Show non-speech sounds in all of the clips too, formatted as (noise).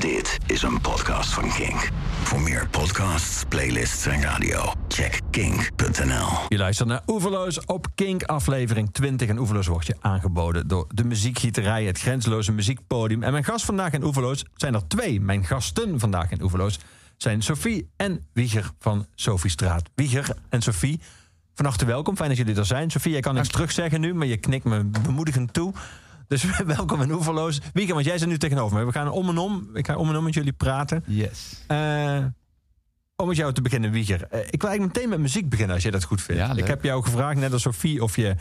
Dit is een podcast van Kink. Voor meer podcasts, playlists en radio, check kink.nl. Je luistert naar Oeverloos op Kink, aflevering 20. En Oeverloos wordt je aangeboden door de muziekgieterij, het grenzeloze muziekpodium. En mijn gast vandaag in Oeverloos zijn er twee. Mijn gasten vandaag in Oeverloos zijn Sophie en Wieger van Sophie Straat. Wieger en Sophie, van harte welkom. Fijn dat jullie er zijn. Sophie, jij kan niks terugzeggen nu, maar je knikt me bemoedigend toe. Dus (laughs) welkom in Oeverloos. Wieger, want jij zit nu tegenover me. We gaan om en om. Ik ga om en om met jullie praten. Yes. Eh, om met jou te beginnen, Wieger. Eh, ik wil eigenlijk meteen met muziek beginnen, als jij dat goed vindt. Ja, ik heb jou gevraagd, net als Sophie, of je,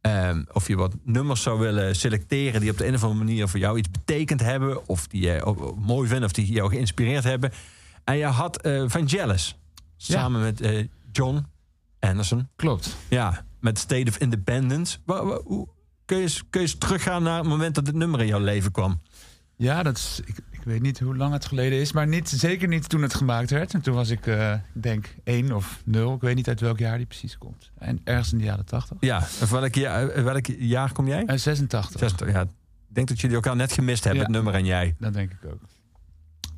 ehm, of je wat nummers zou willen selecteren... die op de een of andere manier voor jou iets betekend hebben... of die je mooi vindt, of die jou geïnspireerd hebben. En je had eh Vangelis, samen met John Anderson. Klopt. Ja, met State of Independence. Wa- wa- hoe- kun, je eens, kun je eens teruggaan naar het moment dat dit nummer in jouw leven kwam? Ja, dat is, ik, ik weet niet hoe lang het geleden is, maar niet, zeker niet toen het gemaakt werd. En toen was ik, eh, ik denk, één of nul. Ik weet niet uit welk jaar die precies komt. En ergens in de jaren tachtig. Ja, of welk, jaar, eh, welk jaar kom jij? En 86. 60, ja. Ik denk dat jullie elkaar net gemist hebben, Ja. het nummer en jij. Dat denk ik ook.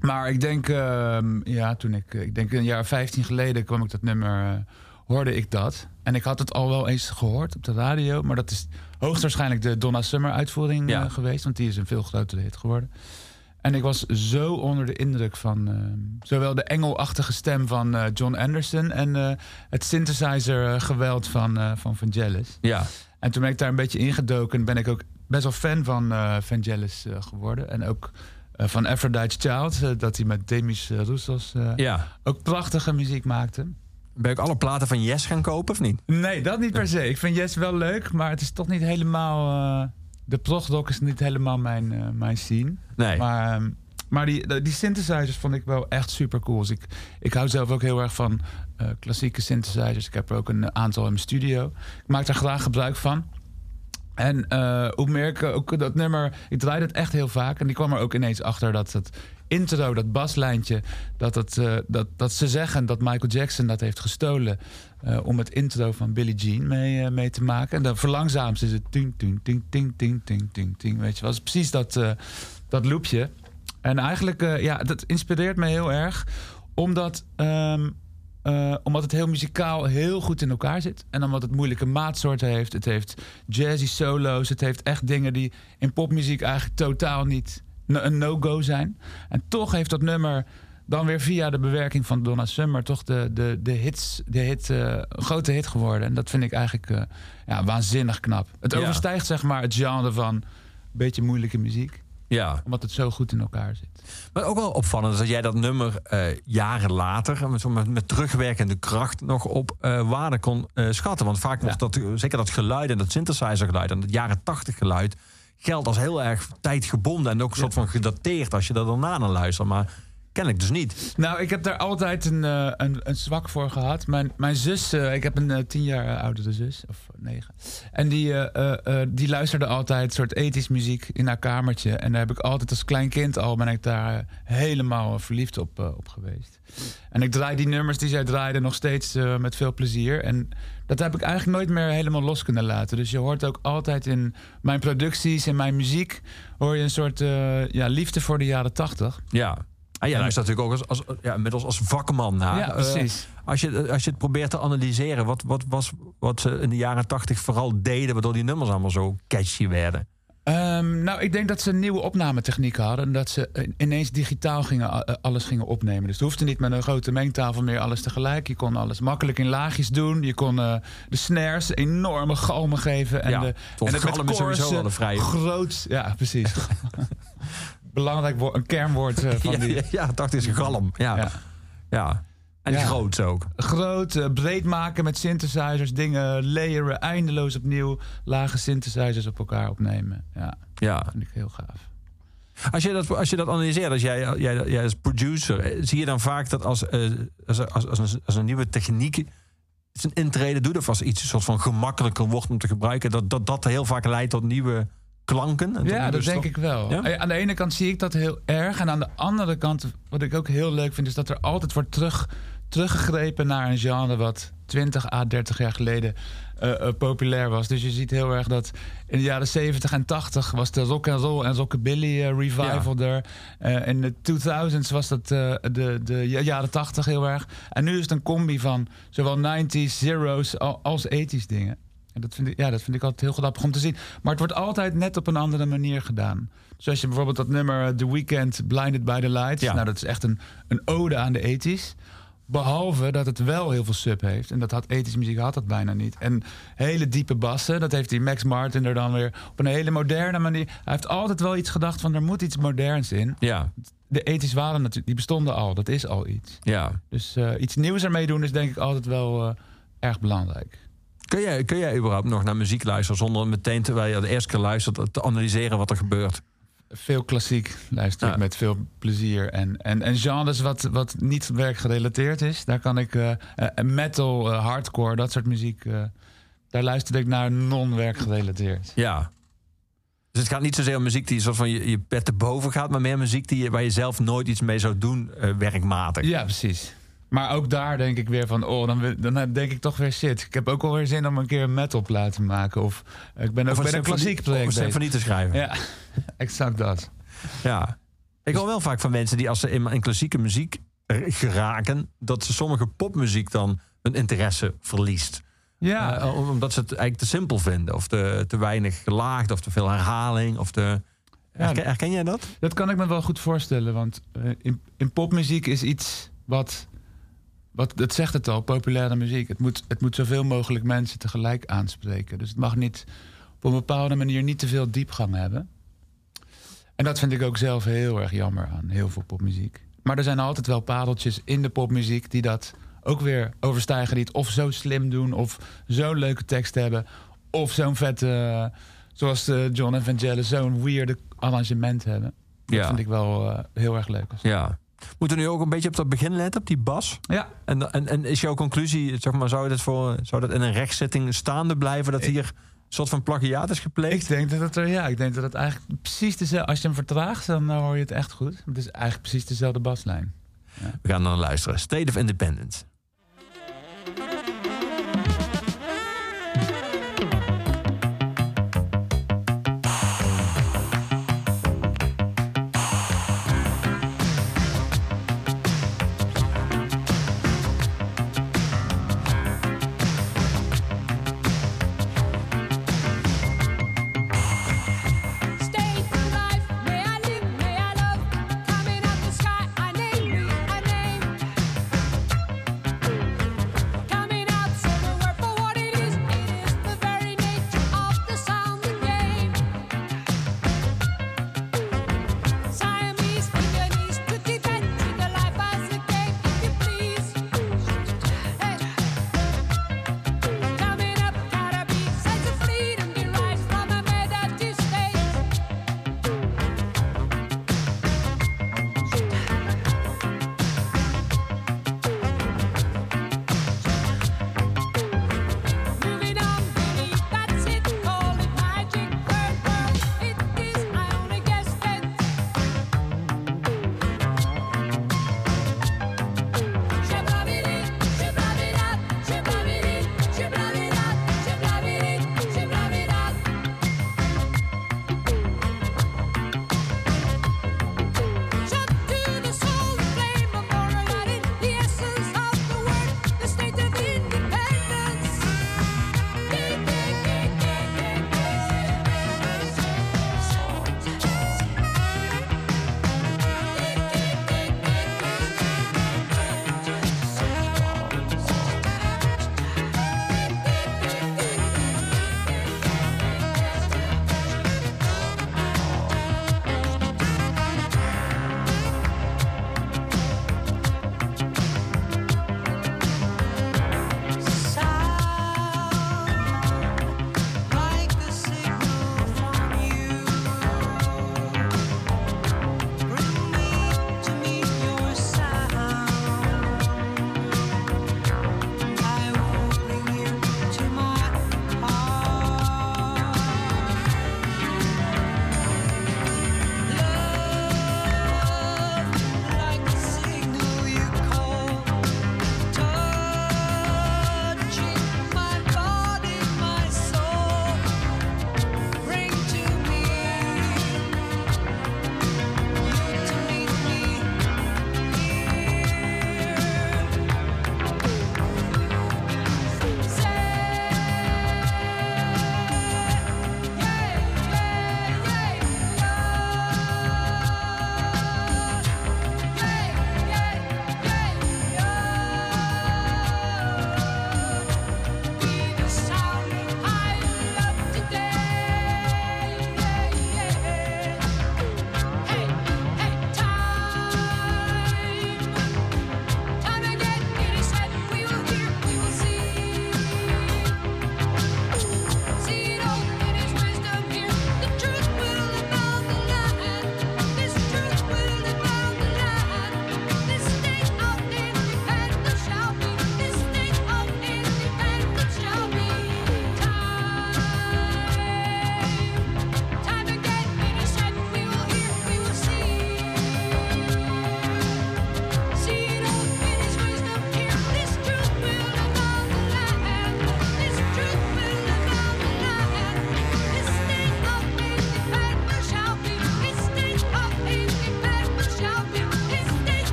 Maar ik denk, ehm, ja, toen ik, ik denk een jaar 15 geleden kwam ik dat nummer, eh, hoorde ik dat. En ik had het al wel eens gehoord op de radio, maar dat is hoogstwaarschijnlijk de Donna Summer uitvoering Ja. eh, geweest, want die is een veel grotere hit geworden. En ik was zo onder de indruk van ehm, zowel de engelachtige stem van eh, John Anderson en eh, het synthesizer eh, geweld van, eh, van Vangelis. Ja, En toen ben ik daar een beetje ingedoken en ben ik ook best wel fan van eh Vangelis eh, geworden. En ook eh, van Aphrodite's Child, eh, dat hij met Demis Roussos eh, ja. ook prachtige muziek maakte. Ben ik alle platen van Yes gaan kopen of niet? Nee, dat niet per se. Ik vind Yes wel leuk, maar het is toch niet helemaal... eh, de progdok is niet helemaal mijn, eh, mijn scene. Nee. Maar, ehm, maar die, die synthesizers vond ik wel echt super cool. Dus ik, ik hou zelf ook heel erg van eh, klassieke synthesizers. Ik heb er ook een aantal in mijn studio. Ik maak daar graag gebruik van. En eh hoe meer ik ook dat nummer... Ik draai het echt heel vaak. En die kwam er ook ineens achter dat het intro, dat baslijntje... Dat, het, eh, dat, dat ze zeggen dat Michael Jackson dat heeft gestolen... eh, om het intro van Billie Jean mee, eh, mee te maken. En dan verlangzaam is het... Ting, ting, ting, ting, ting, ting, ting. Weet je het is precies dat, dat loopje. En eigenlijk, ja, dat inspireert me heel erg. Omdat, ehm, eh, omdat het heel muzikaal heel goed in elkaar zit. En omdat het moeilijke maatsoorten heeft. Het heeft jazzy solo's. Het heeft echt dingen die in popmuziek eigenlijk totaal niet een no-go zijn. En toch heeft dat nummer dan weer via de bewerking van Donna Summer... toch de, de, de, hits, de hit, eh, grote hit geworden. En dat vind ik eigenlijk eh, ja, waanzinnig knap. Het Ja. overstijgt zeg maar het genre van een beetje moeilijke muziek Ja. omdat het zo goed in elkaar zit. Maar ook wel opvallend is dat jij dat nummer eh, jaren later... Met, met, terugwerkende kracht nog op waarde kon schatten. Want vaak wordt dat, zeker dat geluid en dat synthesizer geluid... en dat jaren tachtig geluid... geldt als heel erg tijdgebonden... en ook een soort van gedateerd als je daar daarna naar luistert. Maar kennelijk dus niet. Nou, ik heb daar altijd een, eh, een, zwak voor gehad. Mijn, mijn zus, eh, ik heb een eh, tien jaar oudere zus, of negen. En die, die luisterde altijd soort ethisch muziek in haar kamertje. En daar heb ik altijd als klein kind al, ben ik daar helemaal verliefd op, op geweest. En ik draai die nummers die zij draaide nog steeds met veel plezier. En dat heb ik eigenlijk nooit meer helemaal los kunnen laten. Dus je hoort ook altijd in mijn producties, in mijn muziek... hoor je een soort eh, ja, liefde voor de jaren tachtig. Ja. En jij luistert natuurlijk ook als, als, ja, inmiddels als vakman naar. Ja, Eh, precies. als, je, als je het probeert te analyseren... wat, wat was wat ze in de jaren tachtig vooral deden... waardoor die nummers allemaal zo catchy werden? Ehm, nou, ik denk dat ze een nieuwe opnametechnieken hadden. En dat ze eh, ineens digitaal gingen, eh, alles gingen opnemen. Dus het hoefde niet met een grote mengtafel meer alles tegelijk. Je kon alles makkelijk in laagjes doen. Je kon eh, de snares enorme galmen geven. En Ja, de, en de galm is sowieso een vrije- Groot, ja, precies. (laughs) Belangrijk woord, een kernwoord eh, van ja, die... ja, dacht is galm. Ja. Ja. ja. En Ja. groot ook. Groot, eh, breed maken met synthesizers. Dingen layeren, eindeloos opnieuw. Lage synthesizers op elkaar opnemen. Ja, Ja. vind ik heel gaaf. Als je dat, als je dat analyseert, als jij, jij, jij als producer, eh, zie je dan vaak dat als, eh, als, als, als, een, als een nieuwe techniek zijn intrede doet, of als iets een soort van gemakkelijker wordt om te gebruiken, dat dat, dat heel vaak leidt tot nieuwe klanken? Ja, dat denk ik wel. Ja? Aan de ene kant zie ik dat heel erg. En aan de andere kant, wat ik ook heel leuk vind, is dat er altijd wordt terug, teruggegrepen naar een genre wat 20 à 30 jaar geleden eh, eh, populair was. Dus je ziet heel erg dat in de jaren 70 en 80 was de rock and roll en rockabilly eh, revival er. In de 2000s was dat de, de jaren 80 heel erg. En nu is het een combi van zowel 90s, zeros al- als 80s dingen. En dat vind, ik, ja, dat vind ik altijd heel grappig om te zien. Maar het wordt altijd net op een andere manier gedaan. Dus als je bijvoorbeeld dat nummer eh, The Weeknd, Blinded by the Lights... Ja. nou, dat is echt een, een ode aan de 80s. Behalve dat het wel heel veel sub heeft. En dat had ethische muziek had dat bijna niet. En hele diepe bassen, dat heeft die Max Martin er dan weer op een hele moderne manier. Hij heeft altijd wel iets gedacht van er moet iets moderns in. Ja, De ethisch waren natuurlijk, die bestonden al, dat is al iets. ja. Dus eh, iets nieuws ermee doen is denk ik altijd wel eh, erg belangrijk. Kun jij, kun jij überhaupt nog naar muziek luisteren zonder meteen terwijl je de eerste keer luistert te analyseren wat er gebeurt? Veel klassiek luister ik Ja. met veel plezier. En, en, en genres wat, wat niet werkgerelateerd is. Daar kan ik eh, eh, metal, eh, hardcore, dat soort muziek. daar luister ik naar non-werkgerelateerd. Ja. Dus het gaat niet zozeer om muziek die soort van je, je pet te boven gaat, maar meer muziek die, waar je zelf nooit iets mee zou doen, werkmatig. Ja, precies. Maar ook daar denk ik weer van, oh, dan, dan denk ik toch weer shit. Ik heb ook wel weer zin om een keer een metalplaat te maken. Of eh, ik ben ook Of bij een klassiek of project een symfonie te schrijven. Ja, (laughs) exact dat. Ja. Ik hoor wel vaak van mensen die als ze in, in klassieke muziek er- geraken, dat ze sommige popmuziek dan hun interesse verliest. Ja, Eh, om- omdat ze het eigenlijk te simpel vinden. Of te, te weinig gelaagd, of te veel herhaling. Of te... Herken, herken jij dat? dat kan ik me wel goed voorstellen. Want eh, in, in popmuziek is iets wat, wat, dat zegt het al, populaire muziek. Het moet, het moet zoveel mogelijk mensen tegelijk aanspreken. Dus het mag niet op een bepaalde manier niet te veel diepgang hebben. En dat vind ik ook zelf heel erg jammer aan heel veel popmuziek. Maar er zijn altijd wel pareltjes in de popmuziek die dat ook weer overstijgen. Die het of zo slim doen, of zo'n leuke tekst hebben, of zo'n vette, eh, zoals eh, John Evangelis, zo'n weirde arrangement hebben. Dat Ja. vind ik wel eh, heel erg leuk. Ja. Moeten we nu ook een beetje op dat begin letten, op die bas? Ja, En, en, en is jouw conclusie, zeg maar, zou, dat voor, zou dat in een rechtszitting staande blijven dat hier een soort van plagiaat is gepleegd? ik denk dat het er, ja, ik denk dat het eigenlijk precies dezelfde. Als je hem vertraagt, dan eh, hoor je het echt goed. Het is eigenlijk precies dezelfde baslijn. We gaan dan luisteren. State of Independence.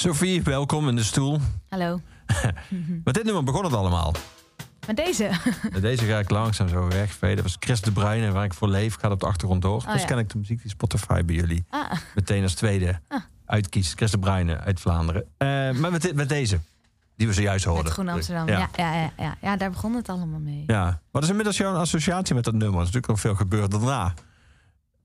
Sophie, welkom in de stoel. Hallo. (laughs) Met dit nummer begon het allemaal. Met deze. (laughs) Met deze ga ik langzaam zo wegveden. Dat was Chris de Bruyne, waar ik voor leef. Gaat op de achtergrond door. dus ja. ken ik de muziek die Spotify bij jullie Ah, meteen als tweede uitkiest. Chris de Bruyne uit Vlaanderen. Eh, maar met, dit- met deze, die we zojuist hoorden. met Groen Amsterdam. Ja. Ja. Ja, ja, ja, ja. daar begon het allemaal mee. Ja. Wat is inmiddels jouw associatie met dat nummer? Er is natuurlijk nog veel gebeurd daarna.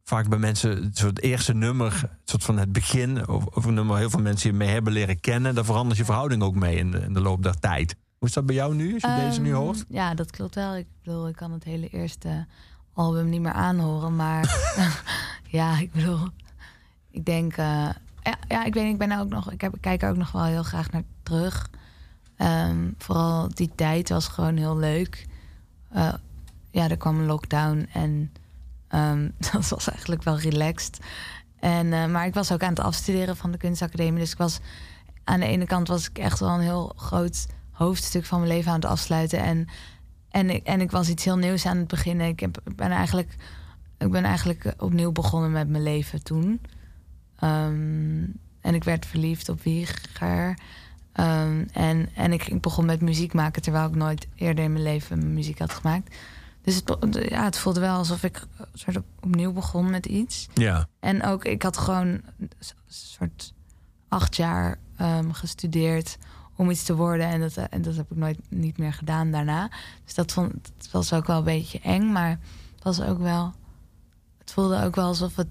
Vaak bij mensen, het soort eerste nummer, het soort van het begin, of, of een nummer heel veel mensen je mee hebben leren kennen, daar verandert je verhouding ook mee in de, in de loop der tijd. Hoe is dat bij jou nu, als je deze nu Ehm, hoort? Ja, dat klopt wel. Ik bedoel, ik kan het hele eerste album niet meer aanhoren. Maar (laughs) (laughs) ja, ik bedoel, ik denk... eh, ja, ja, ik weet ik ben er ook nog... Ik, heb, ik kijk er ook nog wel heel graag naar terug. Ehm, vooral die tijd was gewoon heel leuk. Eh, ja, er kwam een lockdown en ehm, (laughs) dat was eigenlijk wel relaxed. En, eh, maar ik was ook aan het afstuderen van de kunstacademie. Dus ik was aan de ene kant was ik echt wel een heel groot hoofdstuk van mijn leven aan het afsluiten. En, en, ik, en ik was iets heel nieuws aan het beginnen. Ik, heb, ben eigenlijk, ik ben eigenlijk opnieuw begonnen met mijn leven toen. Ehm, en ik werd verliefd op Wieger. Ehm, en en ik begon met muziek maken terwijl ik nooit eerder in mijn leven muziek had gemaakt. Dus het, ja, het voelde wel alsof ik soort opnieuw begon met iets. Ja. En ook, ik had gewoon een soort acht jaar ehm, gestudeerd om iets te worden. En dat, eh, en dat heb ik nooit niet meer gedaan daarna. Dus dat, vond, het was ook wel een beetje eng, maar het was ook wel. Het voelde ook wel alsof het,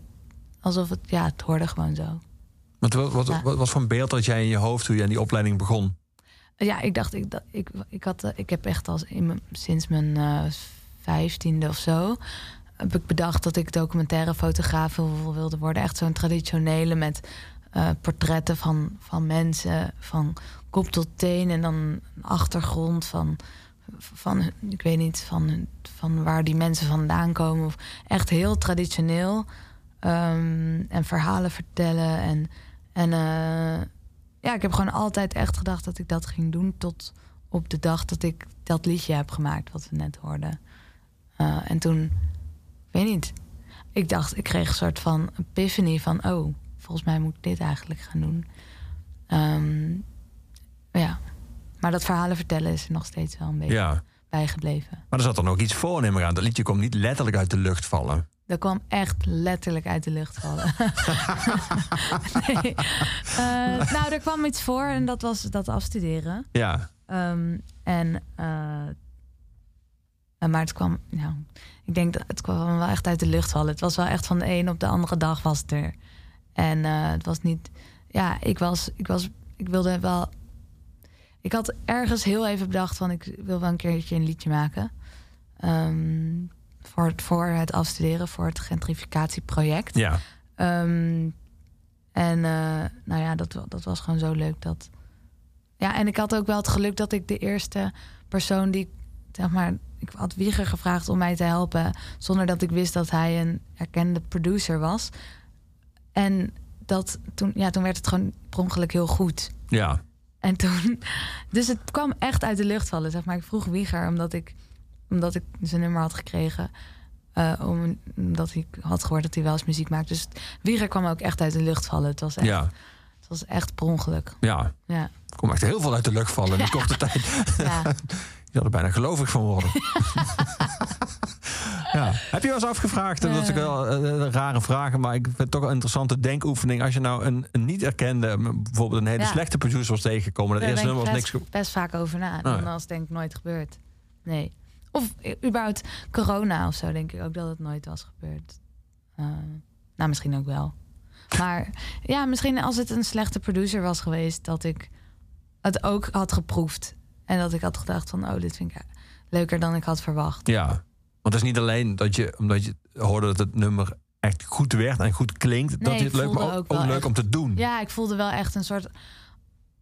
alsof het, ja, het hoorde gewoon zo. Want wat, wat, Ja. wat, wat voor een beeld had jij in je hoofd toen je aan die opleiding begon? Ja, ik dacht, ik, dat, ik, ik, had, eh, ik heb echt als in mijn, sinds mijn eh, vijftiende of zo. heb ik bedacht dat ik documentaire fotograaf wil- wilde worden. Echt zo'n traditionele met eh, portretten van, van mensen, van kop tot teen en dan een achtergrond van, van ik weet niet, van, van waar die mensen vandaan komen. Of echt heel traditioneel. Ehm, en verhalen vertellen. En, en eh, ja, ik heb gewoon altijd echt gedacht dat ik dat ging doen tot op de dag dat ik dat liedje heb gemaakt, wat we net hoorden. Eh, en toen, ik weet niet, ik dacht, ik kreeg een soort van epiphany van, oh, volgens mij moet ik dit eigenlijk gaan doen. Ehm, ja, maar dat verhalen vertellen is er nog steeds wel een beetje Ja. bijgebleven. Maar er zat er nog iets voor, neem ik aan. Dat liedje komt niet letterlijk uit de lucht vallen. Dat kwam echt letterlijk uit de lucht vallen. (laughs) nee. Eh, nou, er kwam iets voor en dat was dat afstuderen. Ja, Ehm, en, eh, maar het kwam, nou, ik denk dat het kwam wel echt uit de lucht vallen. Het was wel echt van de een op de andere dag was het er. En eh, het was niet, ja, ik was, ik was, ik wilde wel. Ik had ergens heel even bedacht van ik wil wel een keertje een liedje maken. Ehm, voor, het, voor het afstuderen, voor het gentrificatieproject. ja. Ehm, en eh, nou ja, dat, dat was gewoon zo leuk. Dat... Ja, en ik had ook wel het geluk dat ik de eerste persoon die, zeg maar, ik had Wieger gevraagd om mij te helpen, zonder dat ik wist dat hij een erkende producer was. En dat toen, ja, toen werd het gewoon per ongeluk heel goed. Ja, En toen, (laughs) dus het kwam echt uit de lucht vallen. Zeg maar, ik vroeg Wieger omdat ik, omdat ik zijn nummer had gekregen. eh, om, omdat ik had gehoord dat hij wel eens muziek maakt. Dus Wieger kwam ook echt uit de lucht vallen. Het was echt, ja, het was echt per ongeluk. ja. Ja, komt echt heel veel uit de lucht vallen in die (laughs) korte tijd. ja. (laughs) Had er bijna gelovig van worden. (laughs) ja. Heb je wel eens afgevraagd, en dat is wel eh, een rare vraag, maar ik vind het toch een interessante denkoefening. Als je nou een, een niet erkende, bijvoorbeeld een hele Ja. slechte producer was tegengekomen, dat eerste ik nummer was niks. ge- best vaak over na. En dat is denk ik nooit gebeurd. Nee. Of eh, überhaupt corona of zo, denk ik ook dat het nooit was gebeurd. Eh, nou, misschien ook wel. Maar ja, misschien als het een slechte producer was geweest, dat ik het ook had geproefd. En dat ik had gedacht van, oh, dit vind ik leuker dan ik had verwacht. Ja, want het is niet alleen dat je, omdat je hoorde dat het nummer echt goed werd en goed klinkt, dat Nee, je het leuk, maar ook, leuk echt- om te doen. Ja, ik voelde wel echt een soort,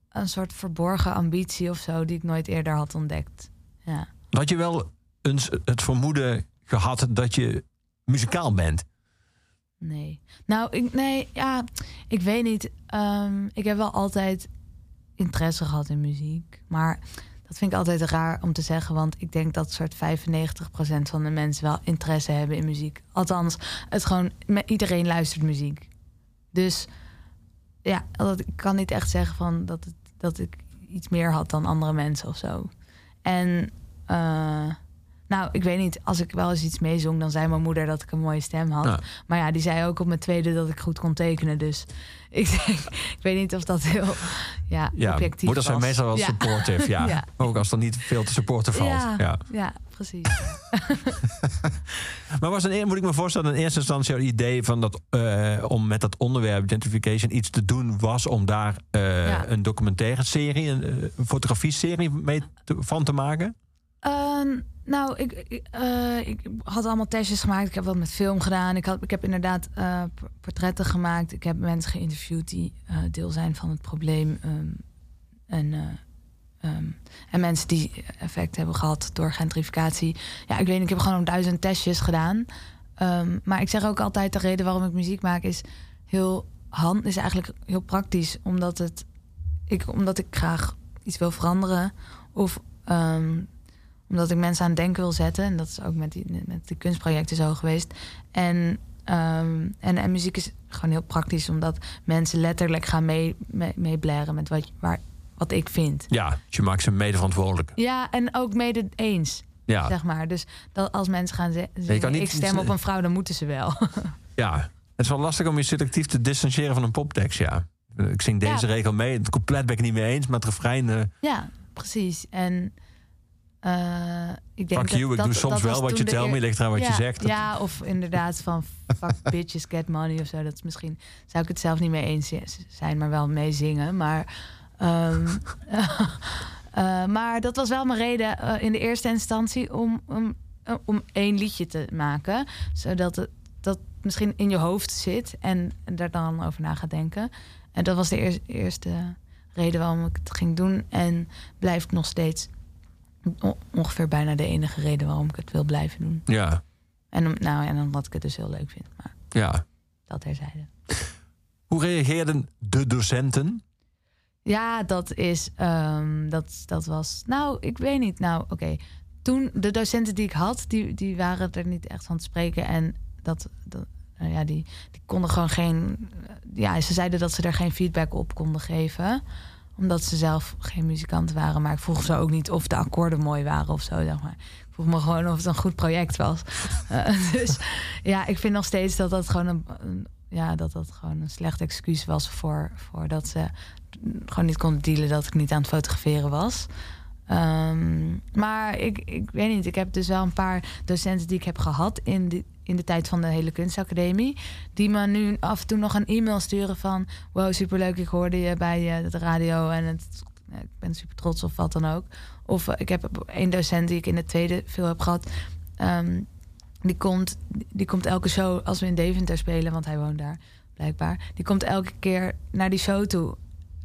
een soort verborgen ambitie of zo, die ik nooit eerder had ontdekt. Ja. Had je wel eens het vermoeden gehad dat je muzikaal bent? Nee. Nou, ik, nee, ja, ik weet niet. Ehm, ik heb wel altijd interesse gehad in muziek. Maar dat vind ik altijd raar om te zeggen. Want ik denk dat soort 95% van de mensen wel interesse hebben in muziek. Althans, het gewoon, iedereen luistert muziek. Dus ja, dat, ik kan niet echt zeggen van dat, het, dat ik iets meer had dan andere mensen of zo. En eh, nou, ik weet niet, als ik wel eens iets meezong, dan zei mijn moeder dat ik een mooie stem had. Ja. Maar ja, die zei ook op mijn tweede dat ik goed kon tekenen. Dus (laughs) ik, denk, ik weet niet of dat heel ja, Ja, objectief moeders zijn meestal wel Ja. supportive, (laughs) ja. Ook als er niet veel te supporten valt. Ja, Ja. precies. (laughs) Maar was een, moet ik me voorstellen, in eerste instantie jouw idee van dat, eh, om met dat onderwerp gentrification iets te doen, was om daar eh, een documentaire serie, een, eh, een fotografie-serie mee te- van te maken? Ehm, nou, ik, eh, ik had allemaal testjes gemaakt. Ik heb wat met film gedaan. Ik, had, ik heb inderdaad eh, portretten gemaakt. Ik heb mensen geïnterviewd die eh, deel zijn van het probleem. ehm, en, eh, ehm, en mensen die effect hebben gehad door gentrificatie. Ja, ik weet niet, ik heb gewoon duizend testjes gedaan. Ehm, maar ik zeg ook altijd, de reden waarom ik muziek maak is heel hand is eigenlijk heel praktisch. Omdat, het, ik, omdat ik graag iets wil veranderen. Of omdat ik mensen aan het denken wil zetten. En dat is ook met die, met die kunstprojecten zo geweest. En, ehm, en, en muziek is gewoon heel praktisch, omdat mensen letterlijk gaan mee, mee, meeblaren met wat, waar, wat ik vind. Ja, dus je maakt ze mede verantwoordelijk. Ja, en ook mede eens, Ja, zeg maar. Dus dat als mensen gaan ze- zingen, kan niet- ik stem op een vrouw, dan moeten ze wel. (laughs) ja. Het is wel lastig om je selectief te distancieren van een poptekst, ja. Ik zing deze Ja. regel mee, het compleet ben ik niet mee eens, maar het refrein... eh, ja, precies. En eh, ik denk fuck dat, you, ik dat- doe soms dat wel wat je de tel eer- me, ligt eraan wat ja, je zegt. Dat- Ja, of inderdaad van fuck (laughs) bitches get money of zo. Dat is misschien, zou ik het zelf niet mee eens zijn, maar wel mee zingen. Maar, ehm, (laughs) eh, maar dat was wel mijn reden eh, in de eerste instantie om, om, om één liedje te maken. Zodat het dat misschien in je hoofd zit en daar dan over na gaat denken. En dat was de eer- eerste reden waarom ik het ging doen. En blijft nog steeds ongeveer bijna de enige reden waarom ik het wil blijven doen. Ja, En, nou, en omdat ik het dus heel leuk vind. Maar ja. dat terzijde. Hoe reageerden de docenten? Ja, dat is. ehm, dat, dat was. Nou, ik weet niet. Nou, oké. Toen de docenten die ik had, die, die waren er niet echt van te spreken. En dat. dat nou ja, die, die konden gewoon geen. Ja, ze zeiden dat ze er geen feedback op konden geven. Omdat ze zelf geen muzikanten waren. Maar ik vroeg ze ook niet of de akkoorden mooi waren of zo. Zeg maar. Ik vroeg me gewoon of het een goed project was. (laughs) Eh, dus ja, ik vind nog steeds dat dat gewoon een, een- ja, dat dat gewoon een slecht excuus was voor, voor dat ze gewoon niet konden dealen dat ik niet aan het fotograferen was. Ehm, maar ik, ik weet niet, ik heb dus wel een paar docenten die ik heb gehad in de, in de tijd van de hele kunstacademie. Die me nu af en toe nog een e-mail sturen van... wow, superleuk, ik hoorde je bij eh, de radio en het, eh, ik ben super trots of wat dan ook. Of eh, ik heb één docent die ik in de tweede veel heb gehad... ehm, die, komt, die komt elke show, als we in Deventer spelen... want hij woont daar, blijkbaar... die komt elke keer naar die show toe.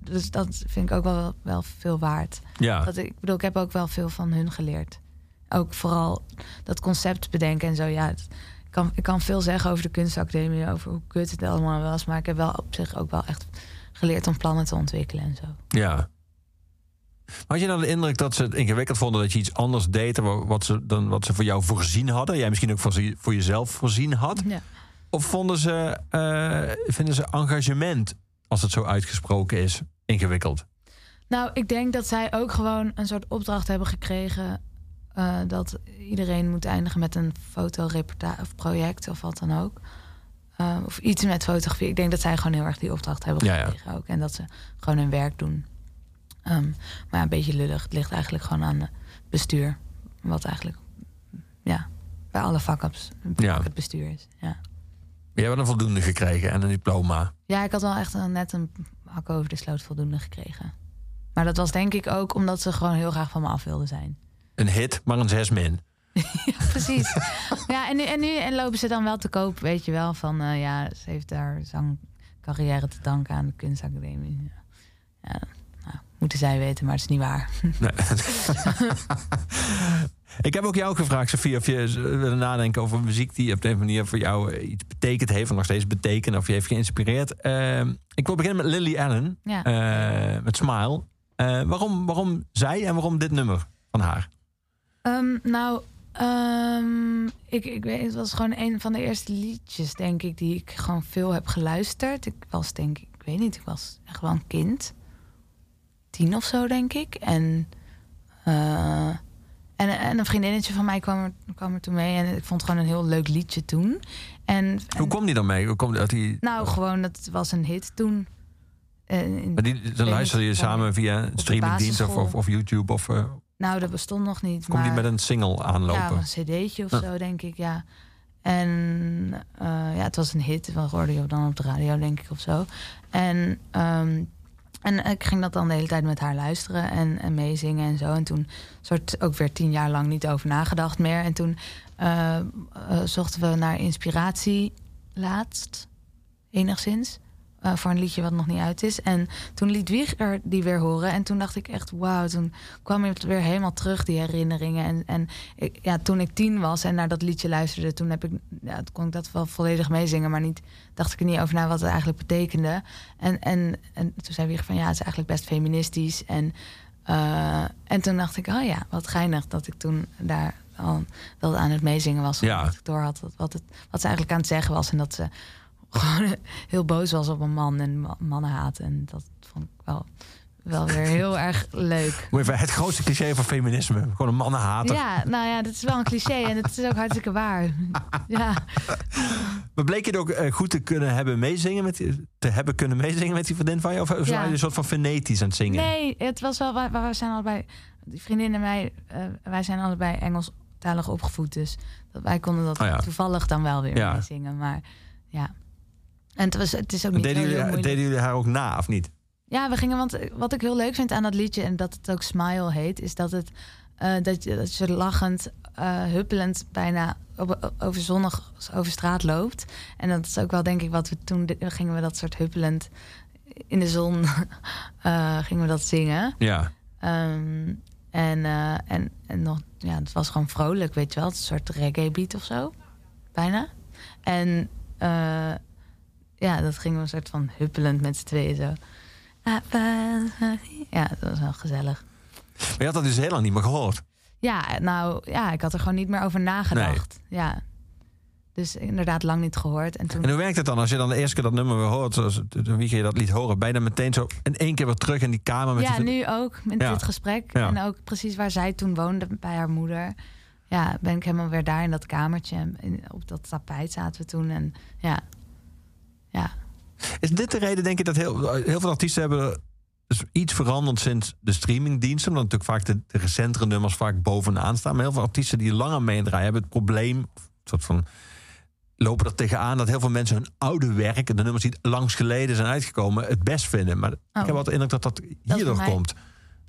Dus dat vind ik ook wel, wel veel waard. Ja. Dat, ik bedoel, ik heb ook wel veel van hun geleerd. Ook vooral dat concept bedenken en zo. Ja, het- kan, ik kan veel zeggen over de kunstacademie, over hoe kut het allemaal was. Maar ik heb wel op zich ook wel echt geleerd om plannen te ontwikkelen en zo. Ja. Had je dan de indruk dat ze het ingewikkeld vonden dat je iets anders deed dan wa- wat ze, dan wat ze voor jou voorzien hadden? Jij misschien ook voor, ze- voor jezelf voorzien had? Ja. Of vonden ze, eh, vinden ze engagement, als het zo uitgesproken is, ingewikkeld? Nou, ik denk dat zij ook gewoon een soort opdracht hebben gekregen. Eh, dat iedereen moet eindigen met een fotoreportage of project of wat dan ook. Eh, of iets met fotografie. Ik denk dat zij gewoon heel erg die opdracht hebben Ja, ja. gekregen ook. En dat ze gewoon hun werk doen. Ehm, maar een beetje lullig. Het ligt eigenlijk gewoon aan het bestuur. Wat eigenlijk ja, bij alle vakkers Ja. het bestuur is. Ja. Je hebt een voldoende gekregen en een diploma. Ja, ik had wel echt een, net een hak over de sloot voldoende gekregen. Maar dat was denk ik ook omdat ze gewoon heel graag van me af wilden zijn. Een hit, maar een zes min. (laughs) Precies. (laughs) ja, en nu, en nu en lopen ze dan wel te koop, weet je wel. Van eh, ja, ze heeft haar zangcarrière te danken aan de kunstacademie. Ja, ja nou, moeten zij weten, maar het is niet waar. (laughs) Nee. ik heb ook jou gevraagd, Sofie, of je wilde nadenken over muziek die op de een of andere manier voor jou eh, iets betekend heeft, of nog steeds betekent, of je heeft geïnspireerd. Ehm, ik wil beginnen met Lily Allen, Ja. eh, met Smile. Waarom, waarom zij en waarom dit nummer van haar? Ehm, nou, ehm, ik, ik weet, het was gewoon een van de eerste liedjes, denk ik, die ik gewoon veel heb geluisterd. Ik was, denk ik, ik weet niet, ik was echt wel een kind. Tien of zo, denk ik. En, eh, en, en een vriendinnetje van mij kwam er, kwam er toen mee. En ik vond het gewoon een heel leuk liedje toen. En, en- Hoe kwam die dan mee? Hoe kwam dat die, nou, gewoon, dat was een hit toen. Eh, maar die, dan luister je samen via streamingdienst of, of YouTube? Of eh, nou, dat bestond nog niet. komt die met een single aanlopen? Ja, een cd'tje of Ja. zo, denk ik, ja. En eh, ja, het was een hit. We hoorden je dan op de radio, denk ik, of zo. En, ehm, en ik ging dat dan de hele tijd met haar luisteren en, en meezingen en zo. En toen soort ook weer tien jaar lang niet over nagedacht meer. En toen eh, eh, zochten we naar inspiratie laatst, enigszins. Eh, voor een liedje wat nog niet uit is. En toen liet Wieger die weer horen. En toen dacht ik echt, wauw. Toen kwam het weer helemaal terug, die herinneringen. En, en ik, ja, toen ik tien was en naar dat liedje luisterde... toen heb ik, ja, toen kon ik dat wel volledig meezingen. Maar niet, dacht ik er niet over na wat het eigenlijk betekende. En, en, en toen zei Wieger van, ja, het is eigenlijk best feministisch. En, eh, en toen dacht ik, oh ja, wat geinig dat ik toen daar al wel aan het meezingen was. Ja. Dat ik door had wat, wat, het, wat ze eigenlijk aan het zeggen was. En dat ze gewoon (laughs) heel boos was op een man en ma- mannen haat. En dat vond ik wel, wel weer heel (laughs) erg leuk. Het grootste cliché van feminisme. Gewoon een mannenhater. Ja, nou ja, dat is wel een cliché en het is ook hartstikke waar. (laughs) Ja, Maar bleek je het ook eh, goed te kunnen hebben meezingen met die- te hebben kunnen meezingen met die vriendin van je? Of, of Ja. waren je een soort van fonetisch aan het zingen? nee, het was wel, wij, wij zijn allebei, die vriendin en mij, eh, wij zijn allebei Engelstalig opgevoed. Dus dat, wij konden dat Oh ja. toevallig dan wel weer Ja. meezingen. Maar ja, en het, was, het is ook niet Deden heel, jullie, deden jullie haar ook na of niet? Ja, we gingen, want wat ik heel leuk vind aan dat liedje en dat het ook Smile heet, is dat het eh, dat, je, dat je lachend, eh, huppelend bijna op- over zonnig over straat loopt. En dat is ook wel denk ik wat we toen gingen we dat soort huppelend in de zon (laughs) eh, gingen we dat zingen. Ja. Ehm, en, en, en nog, ja, het was gewoon vrolijk, weet je wel. Het een soort reggae beat of zo, bijna. En ja, dat gingen we een soort van huppelend met z'n tweeën zo. Ja, dat was wel gezellig. Maar je had dat dus heel lang niet meer gehoord. Ja, nou ja, ik had er gewoon niet meer over nagedacht. Ja. Dus inderdaad lang niet gehoord. En toen... En hoe werkt het dan als je dan de eerste keer dat nummer weer hoort, zoals wie je dat liet horen, dan meteen zo in één keer weer terug in die kamer met ja, die... nu ook met Ja. dit gesprek. Ja. En ook precies waar zij toen woonde bij haar moeder. Ja, ben ik helemaal weer daar in dat kamertje. En in- op dat tapijt zaten we toen. En ja, ja. Is dit de reden, denk je, dat heel, heel veel artiesten hebben iets veranderd sinds de streamingdiensten? Omdat natuurlijk vaak de, de recentere nummers vaak bovenaan staan. Maar heel veel artiesten die langer meedraaien hebben het probleem, soort van lopen er tegenaan dat heel veel mensen hun oude werk, de nummers die langs geleden zijn uitgekomen, het best vinden. Maar ik heb wel de indruk dat dat hierdoor komt.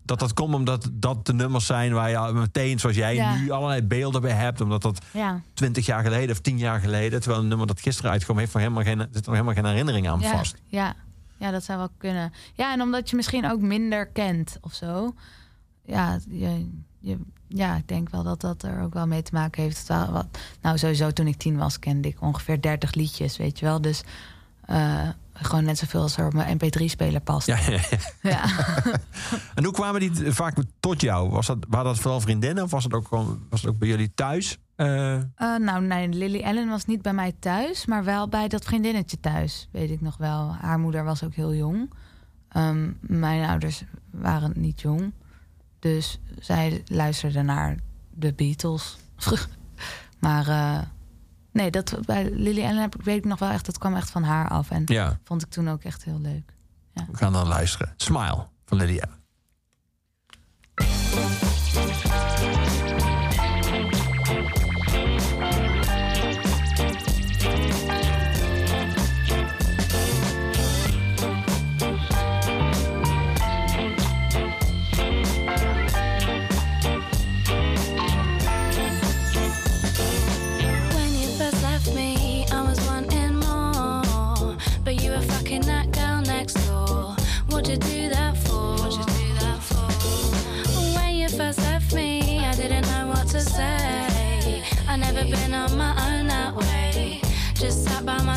Dat dat komt omdat dat de nummers zijn waar je meteen, zoals jij Ja. nu, allerlei beelden bij hebt. Omdat dat Ja, 20 jaar geleden of 10 jaar geleden, terwijl een nummer dat gisteren uitkwam, heeft nog helemaal geen, zit er nog helemaal geen herinnering aan ja, vast. ja. ja, dat zou wel kunnen. Ja, en omdat je misschien ook minder kent of zo. Ja, je, je, ja, ik denk wel dat dat er ook wel mee te maken heeft. Wat, nou, sowieso toen ik tien was, kende ik ongeveer 30 liedjes, weet je wel. Dus eh, gewoon net zoveel als er op mijn mp3-speler past. Ja, ja, ja. Ja. (laughs) En hoe kwamen die vaak tot jou? Was dat, waren dat vooral vriendinnen of was het ook, was het ook bij jullie thuis? Eh, Eh, nou, nee, Lily Ellen was niet bij mij thuis, maar wel bij dat vriendinnetje thuis, weet ik nog wel. Haar moeder was ook heel jong. Ehm, mijn ouders waren niet jong, dus zij luisterden naar de Beatles. (laughs) maar eh, nee, dat, bij Lily Ellen heb, ik- weet ik nog wel echt, dat kwam echt van haar af. En ja, vond ik toen ook echt heel leuk. we gaan dan luisteren. Smile van. When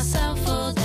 myself for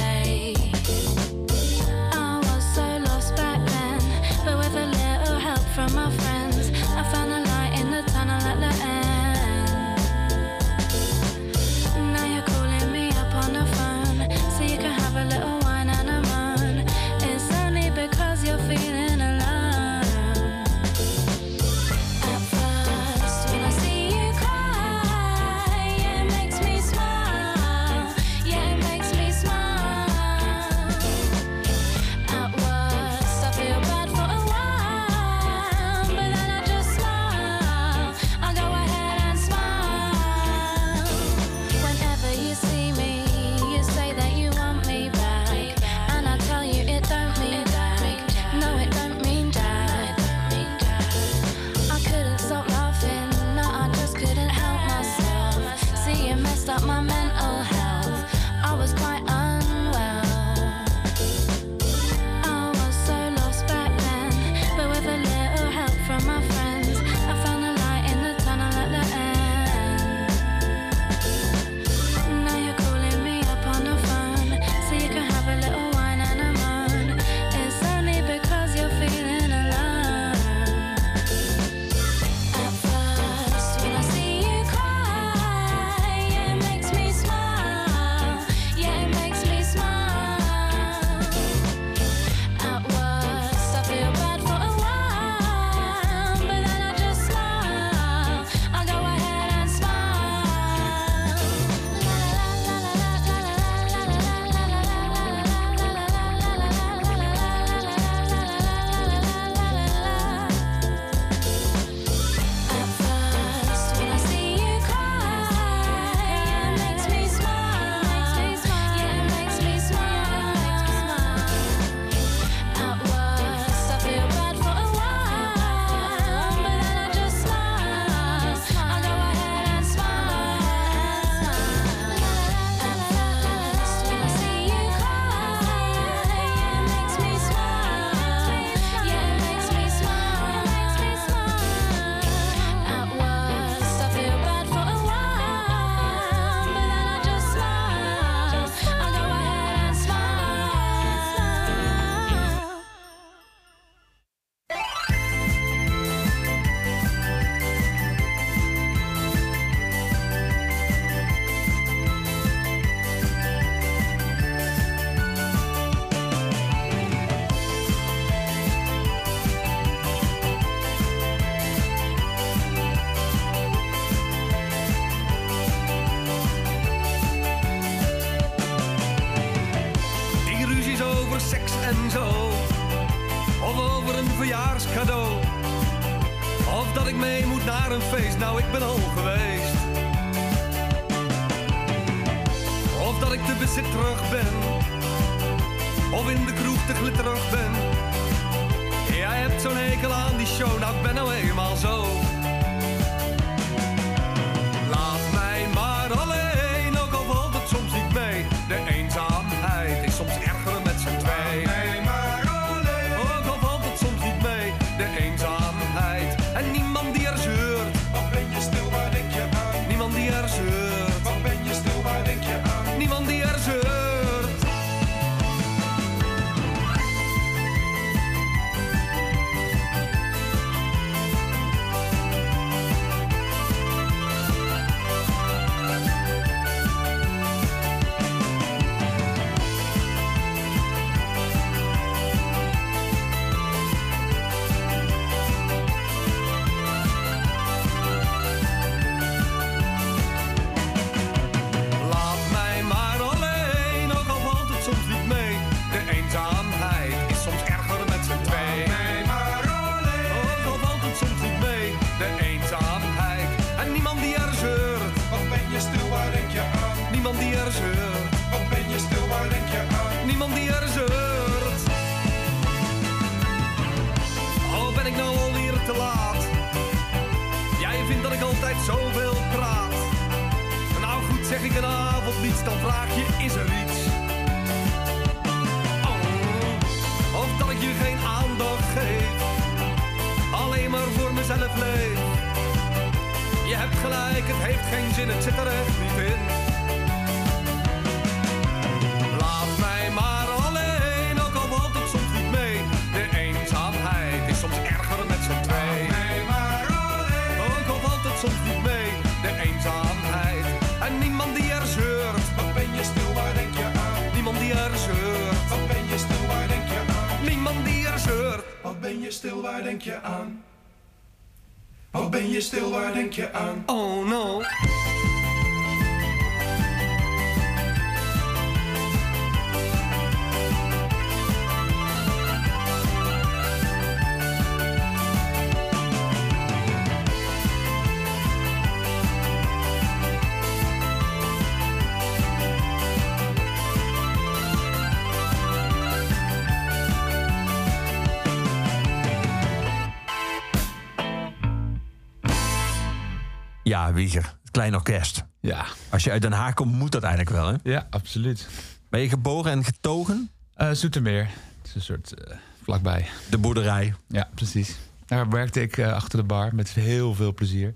Ja, Wieger. Het klein orkest. Ja, Als je uit Den Haag komt, moet dat eigenlijk wel, hè? ja absoluut. Ben je geboren en getogen? Eh Zoetermeer. Het is een soort eh, vlakbij. De boerderij. Ja, precies. Daar werkte ik eh, achter de bar met heel veel plezier. Ik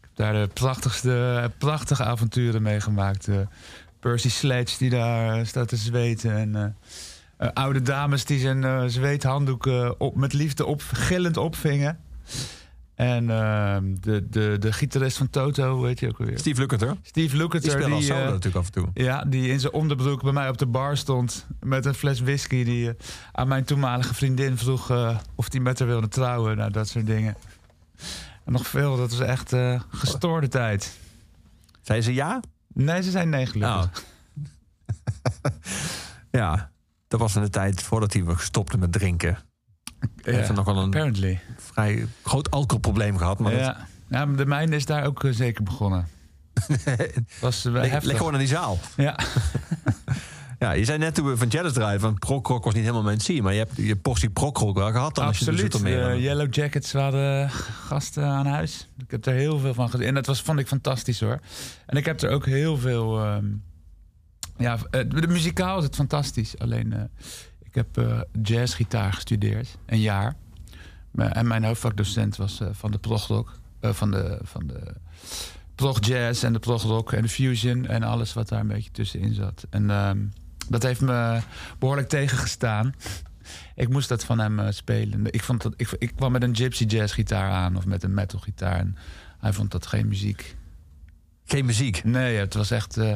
heb daar de prachtigste, prachtige avonturen meegemaakt. Percy Sledge die daar staat te zweten. En oude dames die zijn zweethanddoeken op, met liefde op, gillend opvingen. En ehm, de, de, de gitarist van Toto, heet je ook alweer? Steve Lukather. Steve Die Lukather. speelt al die, solo eh, natuurlijk af en toe. ja, die in zijn onderbroek bij mij op de bar stond. Met een fles whisky. Die eh, aan mijn toenmalige vriendin vroeg eh, of die met haar wilde trouwen. Nou, dat soort dingen. En nog veel. Dat was echt gestoorde tijd. Zei ze ja? Nee, ze zijn nee gelukkig. Nou. (laughs) ja, dat was in de tijd voordat hij stopte met drinken. Hij heeft nog wel een Apparently. vrij groot alcoholprobleem gehad. Maar dat- ja. de mijne is daar ook eh, zeker begonnen. (laughs) was uh, leg, leg gewoon aan die zaal. Ja. (laughs) Ja, je zei net toen we van Jealous draaien van prokrok was niet helemaal mijn zie, maar je hebt je portie prokrok wel gehad dan als je de De Yellow Jackets waren gasten aan huis. Ik heb er heel veel van gezien. En dat was, vond ik fantastisch hoor. En ik heb er ook heel veel... ehm, ja, eh, de, muzikaal is het fantastisch. Alleen, eh, ik heb eh jazzgitaar gestudeerd. Een jaar. Maar- En mijn hoofdvakdocent was eh, van de progrock. eh, van de... Van de prog jazz en de prog rock en de fusion en alles wat daar een beetje tussenin zat. En ehm, dat heeft me behoorlijk tegengestaan. Ik moest dat van hem eh, spelen. Ik, vond dat, ik, ik kwam met een gypsy jazz gitaar aan of met een metal gitaar. En hij vond dat geen muziek. Geen muziek. Nee, het was echt eh,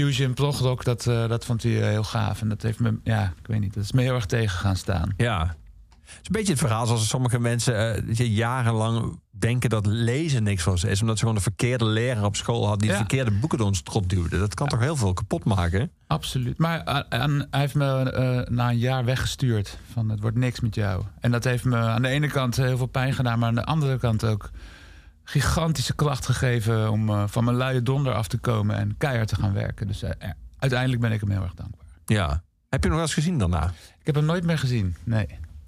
fusion, progrock. Dat, eh, dat vond hij eh, heel gaaf. En dat heeft me, ja, ik weet niet, dat is me heel erg tegen gaan staan. Ja. Het is een beetje het verhaal zoals sommige mensen je jarenlang denken dat lezen niks voor ze is. Omdat ze gewoon de verkeerde leraar op school had die Ja. de verkeerde boeken door ons strot duwde. Dat kan toch heel veel kapot maken? Absoluut. Maar hij heeft me na een jaar weggestuurd. Van het wordt niks met jou. En dat heeft me aan de ene kant heel veel pijn gedaan. Maar aan de andere kant ook gigantische kracht gegeven. Om eh, van mijn luie donder af te komen. En keihard te gaan werken. Dus eh, uiteindelijk ben ik hem heel erg dankbaar. Ja. Heb je nog eens gezien daarna? Ik heb hem nooit meer gezien. Nee.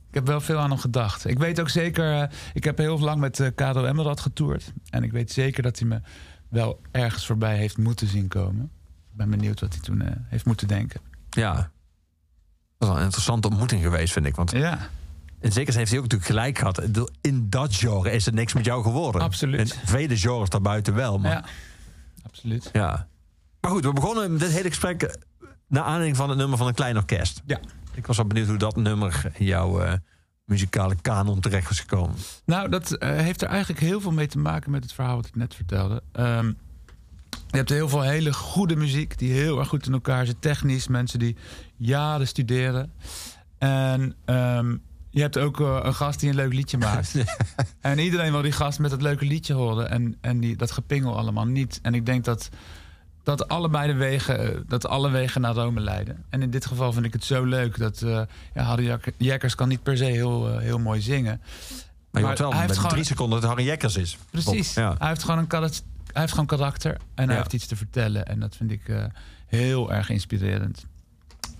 Ik heb wel veel aan hem gedacht. Ik weet ook zeker... eh, ik heb heel lang met eh Kado Emerald getoerd. En ik weet zeker dat hij me wel ergens voorbij heeft moeten zien komen. Ik ben benieuwd wat hij toen heeft moeten denken. Ja. Dat is wel een interessante ontmoeting geweest, vind ik. Want Ja. In zekere zin heeft hij ook natuurlijk gelijk gehad. In dat genre is het niks met jou geworden. Absoluut. In vele genres daarbuiten wel. Maar, Ja, absoluut. ja. maar goed, we begonnen met dit hele gesprek eh, naar aanleiding van het nummer van een klein orkest. Ja. Ik was wel benieuwd hoe dat nummer jouw eh, muzikale kanon terecht was gekomen. Nou, dat eh, heeft er eigenlijk heel veel mee te maken met het verhaal wat ik net vertelde. Ehm, je hebt heel veel hele goede muziek die heel erg goed in elkaar zit. Technisch, mensen die jaren studeren. En ehm, je hebt ook eh, een gast die een leuk liedje maakt. (laughs) en iedereen wil die gast met dat leuke liedje horen. En, en die, dat gepingel allemaal niet. En ik denk dat, dat allebei de wegen, eh, dat alle wegen naar Rome leiden. En in dit geval vind ik het zo leuk dat uh, ja, Harry Jekkers kan niet per se heel, eh, heel mooi zingen. Maar wel hij heeft gewoon- drie seconden dat Harry Jekkers is. Precies. Ja. Hij heeft gewoon een karak- hij heeft gewoon karakter en hij Ja. heeft iets te vertellen. En dat vind ik eh, heel erg inspirerend.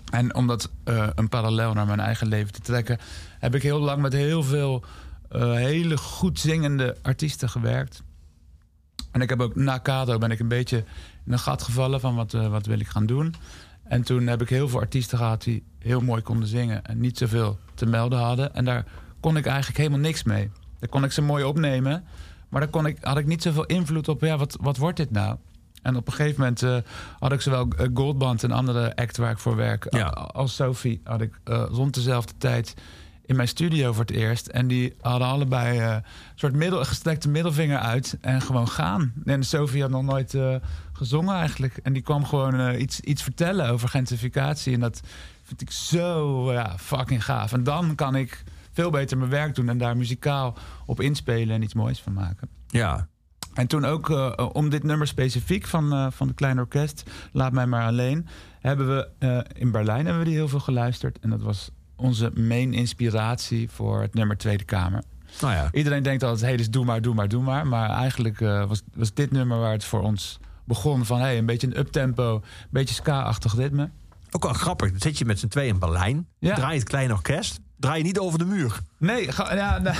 En om dat eh, een parallel naar mijn eigen leven te trekken, heb ik heel lang met heel veel eh, hele goed zingende artiesten gewerkt. En ik heb ook na Kado ben ik een beetje in een gat gevallen van wat, eh, wat wil ik gaan doen. En toen heb ik heel veel artiesten gehad die heel mooi konden zingen en niet zoveel te melden hadden. En daar kon ik eigenlijk helemaal niks mee. Daar kon ik ze mooi opnemen, maar daar kon ik, had ik niet zoveel invloed op. Ja, wat, wat wordt dit nou? En op een gegeven moment eh, had ik zowel eh, Goldband, een andere act waar ik voor werk, Ja. als Sophie, had ik eh, rond dezelfde tijd in mijn studio voor het eerst. En die hadden allebei een soort middel, gestrekte middelvinger uit en gewoon gaan. En Sophie had nog nooit gezongen eigenlijk. En die kwam gewoon iets, iets vertellen over gentrificatie. En dat vind ik zo ja, fucking gaaf. En dan kan ik veel beter mijn werk doen en daar muzikaal op inspelen en iets moois van maken. Ja. En toen ook eh, om dit nummer specifiek van, eh, van het Kleine Orkest, Laat mij maar alleen, hebben we eh, in Berlijn hebben we die heel veel geluisterd. En dat was onze main inspiratie voor het nummer Tweede Kamer. Nou ja. Iedereen denkt altijd, hey, dus doe maar, doe maar, doe maar. Maar eigenlijk eh, was, was dit nummer waar het voor ons begon van... hey, een beetje een uptempo, een beetje ska-achtig ritme. Ook wel grappig. Dan zit je met z'n tweeën in Berlijn. Ja. Draai je het klein orkest. Draai je niet over de muur. Nee, ga- ja, (laughs) nee.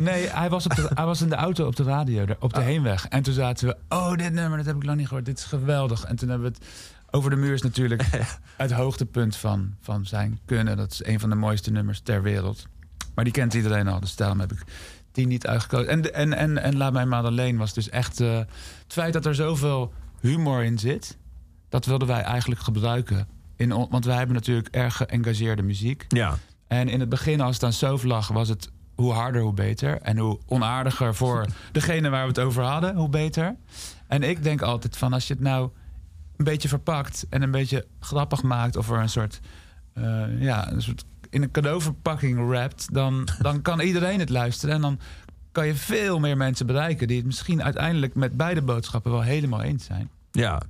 Nee hij, was op de, hij was in de auto op de radio, op de heenweg. En toen zaten we, oh, dit nummer, dat heb ik lang niet gehoord. Dit is geweldig. En toen hebben we het... Over de muur is natuurlijk (laughs) het hoogtepunt van, van zijn kunnen. Dat is een van de mooiste nummers ter wereld. Maar die kent iedereen al, dus daarom heb ik die niet uitgekozen. En, en, en, en Laat mij maar alleen was dus echt... eh, het feit dat er zoveel humor in zit... dat wilden wij eigenlijk gebruiken. In, want wij hebben natuurlijk erg geëngageerde muziek. Ja. En in het begin, als het aan Sof lag, was het hoe harder, hoe beter. En hoe onaardiger voor degene waar we het over hadden, hoe beter. En ik denk altijd van, als je het nou een beetje verpakt... en een beetje grappig maakt of er een soort... eh, ja, een soort in een cadeauverpakking rapt... Dan, dan kan iedereen het luisteren. En dan kan je veel meer mensen bereiken... die het misschien uiteindelijk met beide boodschappen wel helemaal eens zijn. Ja.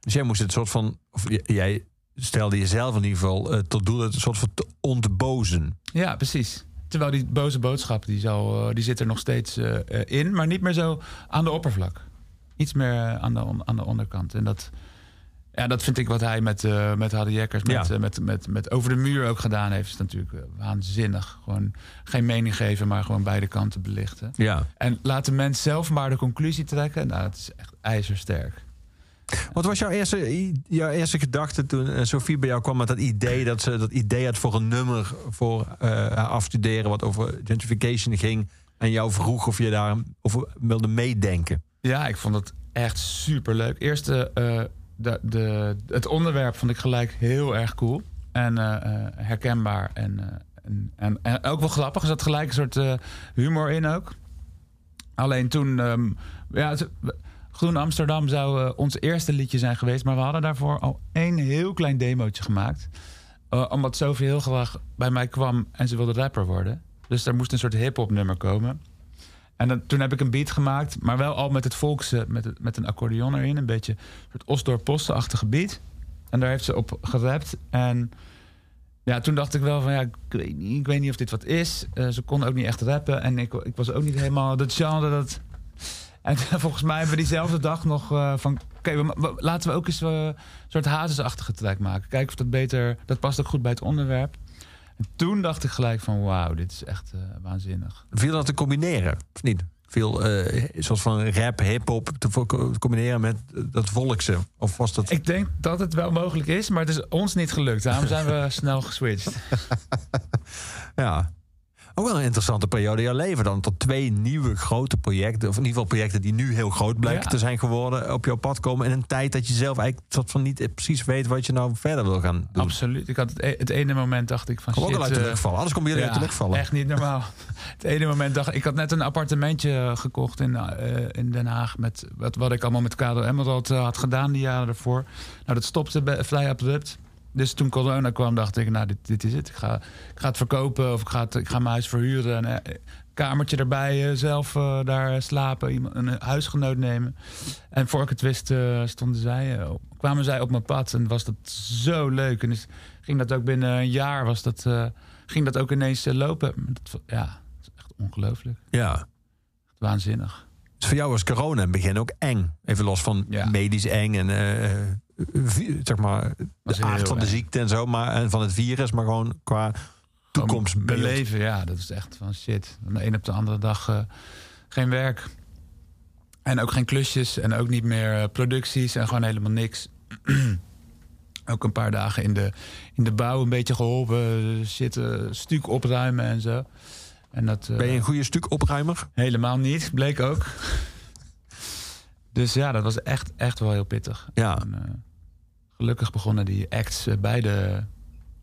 Dus jij moest het soort van... Of jij stelde jezelf in ieder geval eh, tot doel... het soort van te ontbozen. Ja, precies. Terwijl die boze boodschap, die, eh, die zit er nog steeds eh, eh, in. Maar niet meer zo aan de oppervlak. Iets meer aan de, on- aan de onderkant. En dat, ja, dat vind ik wat hij met, eh met Harry Jekkers... Met, Ja. met, met, met Over de Muur ook gedaan heeft. Is natuurlijk waanzinnig. Gewoon geen mening geven, maar gewoon beide kanten belichten. Ja. En laat de mens zelf maar de conclusie trekken. Nou, dat is echt ijzersterk. Wat was jouw eerste, jouw eerste gedachte toen eh, Sophie bij jou kwam met dat idee... dat ze dat idee had voor een nummer voor eh, haar afstuderen... wat over gentrification ging... en jou vroeg of je daar over wilde meedenken? Ja, ik vond het echt super leuk. Eerst eh, eh, de, de, het onderwerp vond ik gelijk heel erg cool. En eh, eh, herkenbaar. En, eh, en, en, ook wel grappig. Er zat gelijk een soort eh, humor in ook. Alleen toen... ehm, ja, Groen Amsterdam zou eh, ons eerste liedje zijn geweest. Maar we hadden daarvoor al één heel klein demootje gemaakt. Eh, omdat Sophie heel graag bij mij kwam en ze wilde rapper worden. Dus er moest een soort hip-hop nummer komen. En dan, toen heb ik een beat gemaakt, maar wel al met het volkse, met, het, met een accordeon erin. Een beetje een soort Osdorp Posten-achtige beat. En daar heeft ze op gerapt. En ja, toen dacht ik wel van ja, ik weet niet, ik weet niet of dit wat is. Eh, ze kon ook niet echt rappen. En ik, ik was ook niet helemaal dat genre dat. En (laughs) volgens mij hebben we diezelfde dag nog eh, van... Oké, laten we ook eens eh, een soort hazesachtige track maken. Kijken of dat beter... Dat past ook goed bij het onderwerp. En toen dacht ik gelijk van... Wauw, dit is echt eh, waanzinnig. Viel dat te combineren, of niet? Veel eh soort van rap, hip-hop te combineren met dat volkse? Of was dat... Ik denk dat het wel mogelijk is, maar het is ons niet gelukt. Daarom zijn we (laughs) snel geswitcht. Ja. Ook wel een interessante periode in jouw leven dan. Tot twee nieuwe grote projecten, of in ieder geval projecten die nu heel groot blijken Ja. te zijn geworden, op jouw pad komen. In een tijd dat je zelf eigenlijk soort van niet precies weet wat je nou verder wil gaan doen. Absoluut. Ik had het, e- het ene moment dacht ik van Kom ook al uit de eh, lucht vallen. Anders komen jullie uit de lucht vallen. Echt niet normaal. (laughs) Het ene moment dacht ik, ik had net een appartementje gekocht in, eh, in Den Haag. Met wat, wat ik allemaal met Kado Emerald eh, had gedaan die jaren ervoor. Nou, dat stopte be- vrij abrupt. Dus toen corona kwam, dacht ik, nou, dit, dit is het. Ik ga, ik ga het verkopen of ik ga, het, ik ga mijn huis verhuren. En, eh, kamertje erbij, eh, zelf eh, daar slapen, iemand, een huisgenoot nemen. En voor ik het wist, stonden zij, kwamen zij op mijn pad. En was dat zo leuk. En dus ging dat ook binnen een jaar, was dat, ging dat ook ineens lopen. Dat, ja, dat is echt ongelooflijk. Ja. Echt waanzinnig. Dus voor jou was corona in het begin ook eng. Even los van Ja. medisch eng en zeg maar de aard van de ziekte en zo, maar en van het virus, maar gewoon qua toekomstbeeld. Beleven, ja, dat is echt van shit. Van de een op de andere dag eh, geen werk. En ook geen klusjes en ook niet meer eh, producties en gewoon helemaal niks. (clears throat) ook een paar dagen in de, in de bouw een beetje geholpen. eh, Zitten, stuk opruimen en zo. En dat, Ben je een goede stuk opruimer? Helemaal niet, bleek ook. (laughs) dus ja, dat was echt, echt wel heel pittig. Ja. En, gelukkig begonnen die acts eh, beide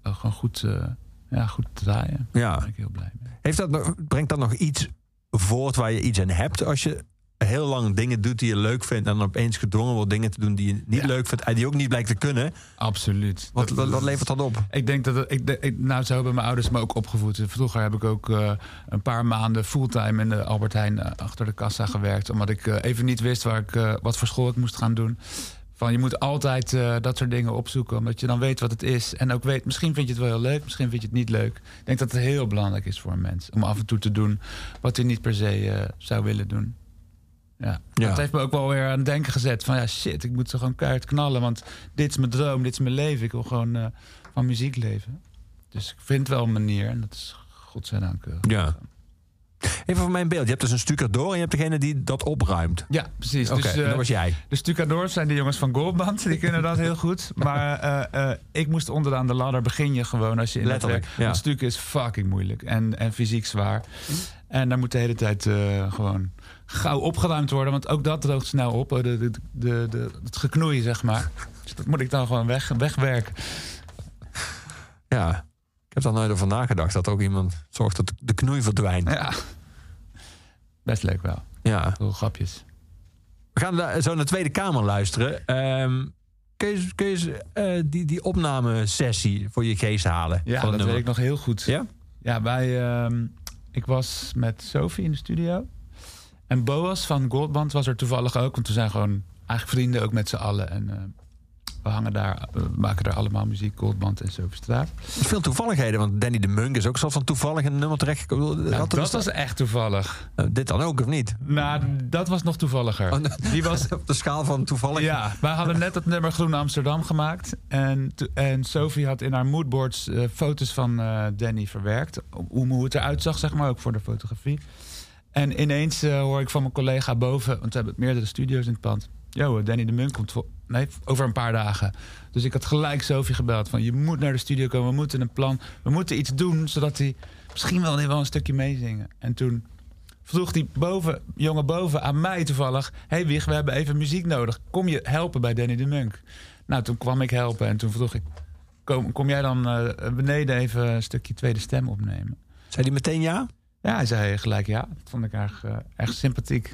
eh, gewoon goed, eh, ja, goed te draaien. Daar Ja. ben ik heel blij mee. Heeft dat nog, brengt dat nog iets voort waar je iets aan hebt als je heel lang dingen doet die je leuk vindt en dan opeens gedwongen wordt dingen te doen die je niet Ja. leuk vindt en die ook niet blijkt te kunnen? Absoluut. Wat, Dat- wat, wat levert dat op? Ik denk dat het, ik, ik, nou, zo hebben mijn ouders me ook opgevoed. Vroeger heb ik ook een paar maanden fulltime in de Albert Heijn achter de kassa gewerkt. Omdat ik even niet wist waar ik, wat voor school ik moest gaan doen. Van je moet altijd eh, dat soort dingen opzoeken, omdat je dan weet wat het is. En ook weet, misschien vind je het wel heel leuk, misschien vind je het niet leuk. Ik denk dat het heel belangrijk is voor een mens. Om af en toe te doen wat hij niet per se eh, zou willen doen. Ja. Ja. Dat heeft me ook wel weer aan het denken gezet. Van ja, shit, ik moet zo gewoon keihard knallen. Want dit is mijn droom, dit is mijn leven. Ik wil gewoon eh, van muziek leven. Dus ik vind wel een manier. En dat is godzijdank. Ja. Even voor mijn beeld. Je hebt dus een stucadoor en je hebt degene die dat opruimt. Ja, precies. Oké, dus, eh, dat was jij. de stucadoors zijn de jongens van Goldband. Die kunnen dat heel goed. Maar eh, eh, ik moest onderaan de ladder begin je gewoon als je in het Letterlijk, werk. ja. Want stukken is fucking moeilijk. En, en fysiek zwaar. En daar moet de hele tijd eh, gewoon gauw opgeruimd worden. Want ook dat droogt snel op. De, de, de, de, het geknoei, zeg maar. Dus dat moet ik dan gewoon weg, wegwerken. Ja. Ik heb daar nooit over nagedacht dat ook iemand zorgt dat de knoei verdwijnt. Ja. Best leuk wel. Ja. Veel grapjes. We gaan zo naar de Tweede Kamer luisteren. Ehm, kun je, kun je eh, die, die opnamesessie voor je geest halen? Ja, dat weet ik nog heel goed. Ja? Ja, wij, ehm, ik was met Sophie in de studio. En Boas van Goldband was er toevallig ook. Want we zijn gewoon eigenlijk vrienden ook met z'n allen. En eh, we hangen daar, we maken daar allemaal muziek, Goldband en Sophie Straat. Er zijn veel toevalligheden, want Danny de Munk is ook zo van toevallig een nummer terechtgekomen. Nou, dat was echt toevallig. Eh, dit dan ook, of niet? Nou, dat was nog toevalliger. Oh, Die was, (laughs) Op de schaal van toevallig. Ja, wij hadden net het nummer Groen Amsterdam gemaakt. En, en Sophie had in haar moodboards eh, foto's van eh, Danny verwerkt. Hoe, hoe het eruit zag, zeg maar, ook voor de fotografie. En ineens eh, hoor ik van mijn collega boven... want we hebben meerdere studio's in het pand. Yo, Danny de Munk komt nee, over een paar dagen. Dus ik had gelijk Sophie gebeld van... je moet naar de studio komen, we moeten een plan... we moeten iets doen, zodat hij misschien wel, wel een stukje meezingen. En toen vroeg die boven, jongen boven aan mij toevallig... hey Wig, we hebben even muziek nodig. Kom je helpen bij Danny de Munk? Nou, toen kwam ik helpen en toen vroeg ik... kom, kom jij dan eh, beneden even een stukje tweede stem opnemen? Zei die meteen ja? Ja, hij zei gelijk ja. Dat vond ik erg, erg sympathiek.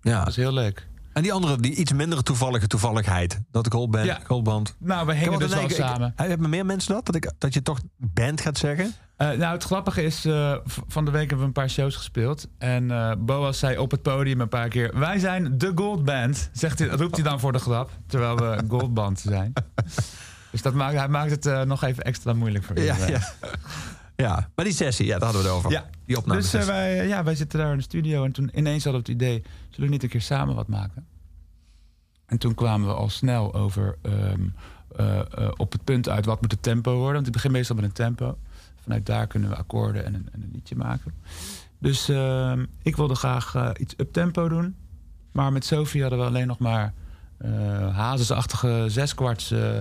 Ja. Dat was heel leuk. En die andere, die iets mindere toevallige toevalligheid. Dat goldband, Ja. goldband. Nou, we Ik hingen dus wel ik- samen. ik- Hebben meer mensen dat? Dat, ik, dat je toch band gaat zeggen? Eh, nou, het grappige is, eh, van de week hebben we een paar shows gespeeld. En eh, Boas zei op het podium een paar keer... Wij zijn de Goldband, zegt hij, roept hij dan voor de grap. Terwijl we Goldband zijn. (laughs) Dus dat maakt, hij maakt het nog even extra moeilijk voor iedereen. ja. ja, (laughs) maar die sessie, ja, daar hadden we het over. Ja. Die opname. Dus eh, wij, ja, wij zitten daar in de studio en toen ineens hadden we het idee... zullen we niet een keer samen wat maken? En toen kwamen we al snel over ehm, eh, eh, op het punt uit... wat moet het tempo worden? Want ik begin meestal met een tempo. Vanuit daar kunnen we akkoorden en een, en een liedje maken. Dus ehm, ik wilde graag eh, iets uptempo doen. Maar met Sophie hadden we alleen nog maar... eh hazesachtige zeskwarts, eh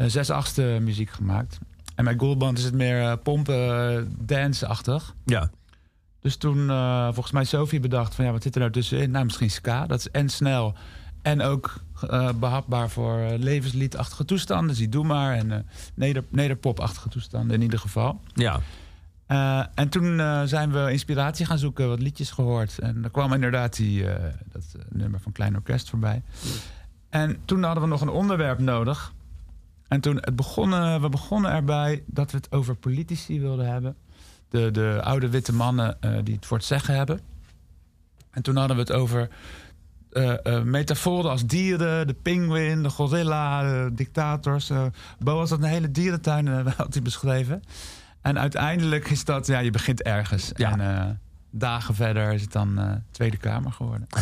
eh, zes achtste muziek gemaakt. En met Goldband is het meer eh, pompen, eh, dance-achtig. ja. Dus toen eh, volgens mij Sophie bedacht van ja, wat zit er nou tussenin? Nou, misschien ska. Dat is en snel en ook eh, behapbaar voor levensliedachtige toestanden. Zie doe maar. En neder, nederpopachtige toestanden in ieder geval. ja. En toen zijn we inspiratie gaan zoeken, wat liedjes gehoord. En er kwam inderdaad die, dat nummer van Klein Orkest voorbij. En toen hadden we nog een onderwerp nodig. En toen het begonnen, we begonnen erbij dat we het over politici wilden hebben. De, de oude witte mannen eh, die het voor het zeggen hebben. En toen hadden we het over eh, metaforen als dieren, de pinguïn, de gorilla, de dictators. Boas had een hele dierentuin (laughs) had hij beschreven. En uiteindelijk is dat, ja, je begint ergens. Ja. En dagen verder is het dan Tweede Kamer geworden. (laughs)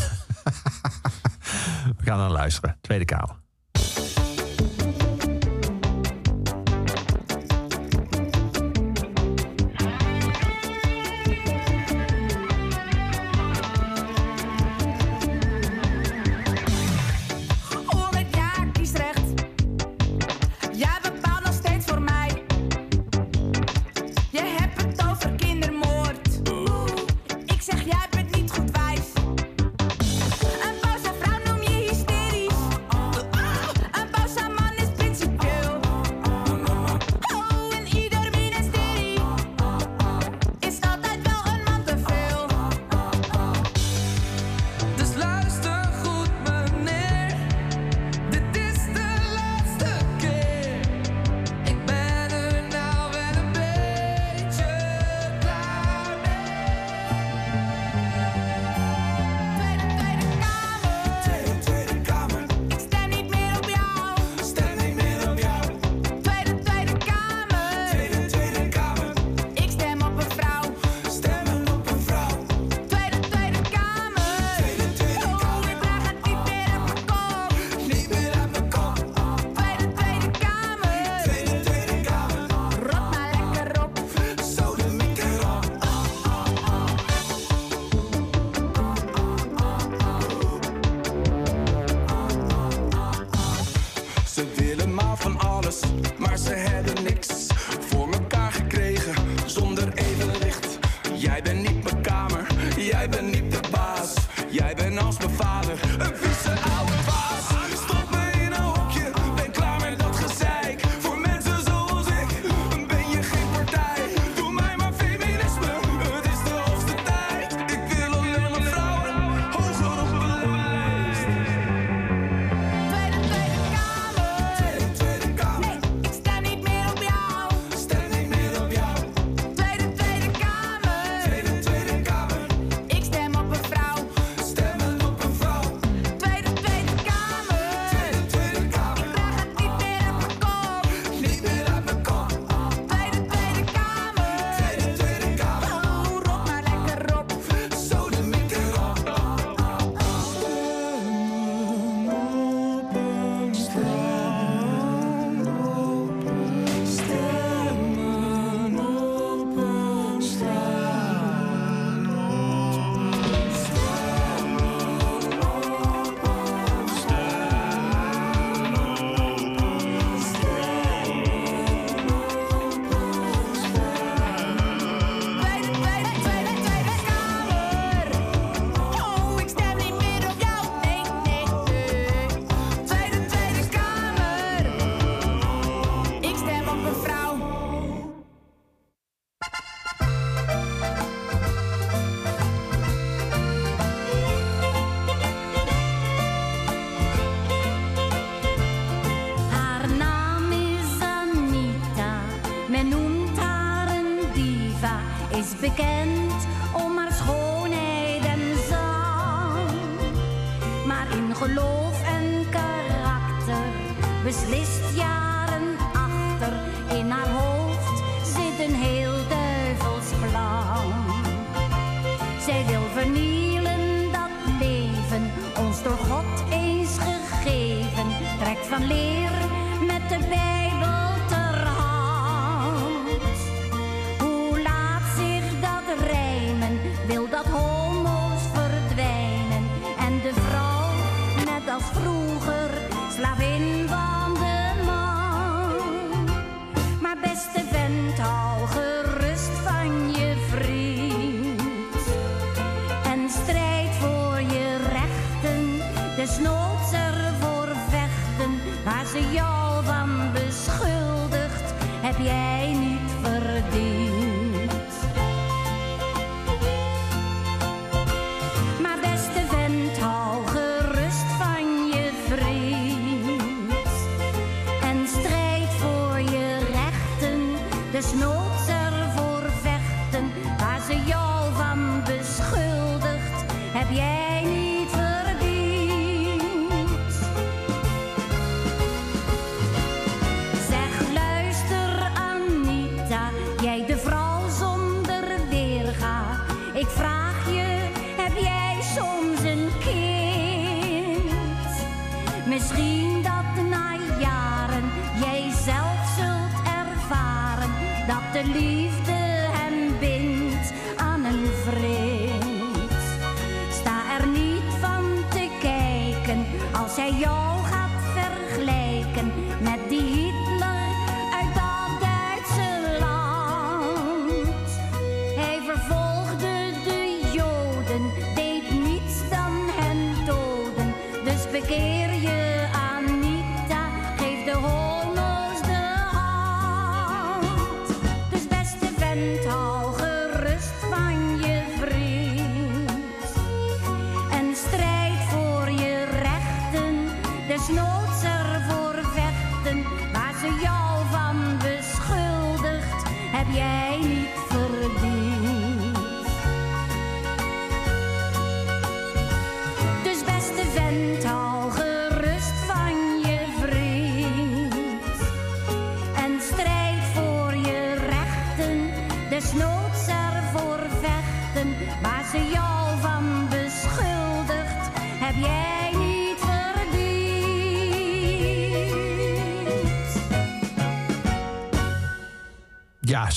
We gaan naar luisteren. Tweede Kamer.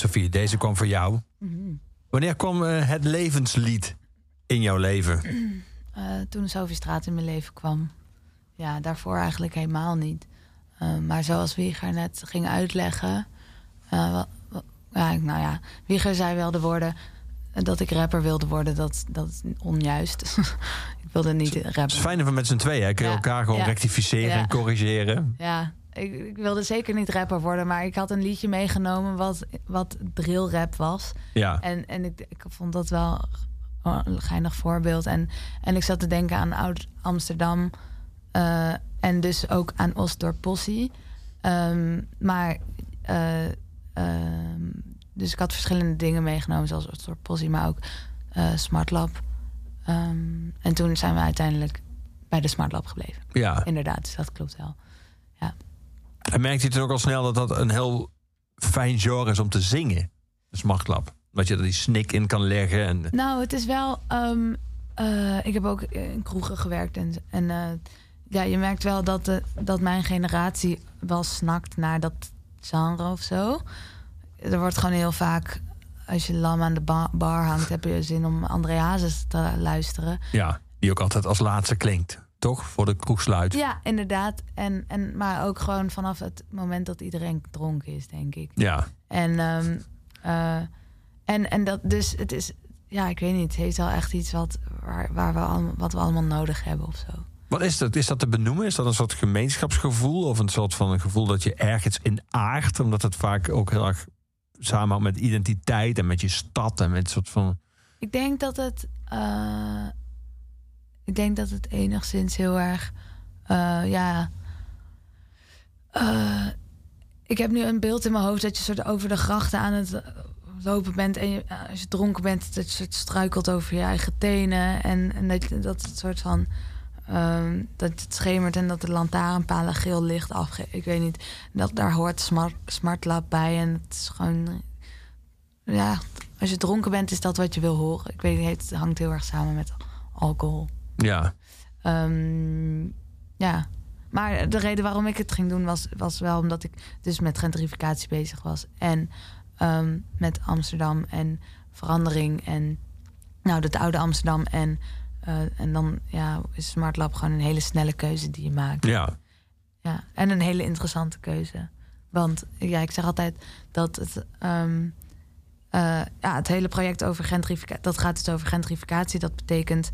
Sofie, deze kwam voor jou. Wanneer kwam eh, het levenslied in jouw leven? (clears throat) Eh, toen Sophie Straat in mijn leven kwam. Ja, daarvoor eigenlijk helemaal niet. Eh, maar zoals Wieger net ging uitleggen... ja, nou ja, Wieger zei wel de woorden... dat ik rapper wilde worden, dat, dat is onjuist. (laughs) ik wilde niet Het is rapper. fijn dat we met z'n tweeën hè, kunnen Ja, elkaar gewoon ja, rectificeren ja. en corrigeren. Ja, ik, ik wilde zeker niet rapper worden... maar ik had een liedje meegenomen wat, wat drillrap was. Ja. En, en ik, ik vond dat wel een geinig voorbeeld. En, en ik zat te denken aan oud Amsterdam. eh, en dus ook aan Osdorp Possie. Ehm, maar... eh, ehm, dus ik had verschillende dingen meegenomen, zoals Osdorp Possie, maar ook eh Smart Lab. Ehm, en toen zijn we uiteindelijk bij de Smart Lab gebleven. Ja. Inderdaad, dus dat klopt wel. En merkte je toen ook al snel dat dat een heel fijn genre is om te zingen? De smartlap. Dat je er die snik in kan leggen. En, Nou, het is wel. ehm, eh, ik heb ook in kroegen gewerkt. En, en eh, ja, je merkt wel dat, de, dat mijn generatie wel snakt naar dat genre of zo. Er wordt gewoon heel vaak. Als je lam aan de ba- bar hangt, heb je zin om André Hazes te luisteren. ja, die ook altijd als laatste klinkt. Toch? Voor de kroeg sluit. Ja, inderdaad. En, en, maar ook gewoon vanaf het moment dat iedereen dronken is, denk ik. Ja. En, ehm, eh, en, en dat dus, het is, ja, ik weet niet, het heeft wel echt iets wat, waar, waar we allemaal, wat we allemaal nodig hebben of zo. Wat is dat? Is dat te benoemen? Is dat een soort gemeenschapsgevoel? Of een soort van een gevoel dat je ergens in aardt? Omdat het vaak ook heel erg samenhangt met identiteit en met je stad en met een soort van. Ik denk dat het, eh, ik denk dat het enigszins heel erg, eh, ja. eh, ik heb nu een beeld in mijn hoofd dat je soort over de grachten aan het, lopen bent en je, eh, als je dronken bent, dat je soort struikelt over je eigen tenen. En, en dat, dat het soort van. ehm, dat het schemert en dat de lantaarnpalen geel licht afgeven. Ik weet niet. Dat, daar hoort smart, Smart Lab bij. En het is gewoon. Ja, als je dronken bent, is dat wat je wil horen. Ik weet niet, het hangt heel erg samen met alcohol. Ja. Ehm, ja. Maar de reden waarom ik het ging doen was, was wel omdat ik dus met gentrificatie bezig was. En ehm, met Amsterdam en verandering. En nou, het oude Amsterdam. En, eh, en dan ja, is Smart Lab gewoon een hele snelle keuze die je maakt. Ja. Ja, en een hele interessante keuze. Want ja, ik zeg altijd dat het, ehm, eh, ja, het hele project over gentrificatie, dat gaat dus over gentrificatie. Dat betekent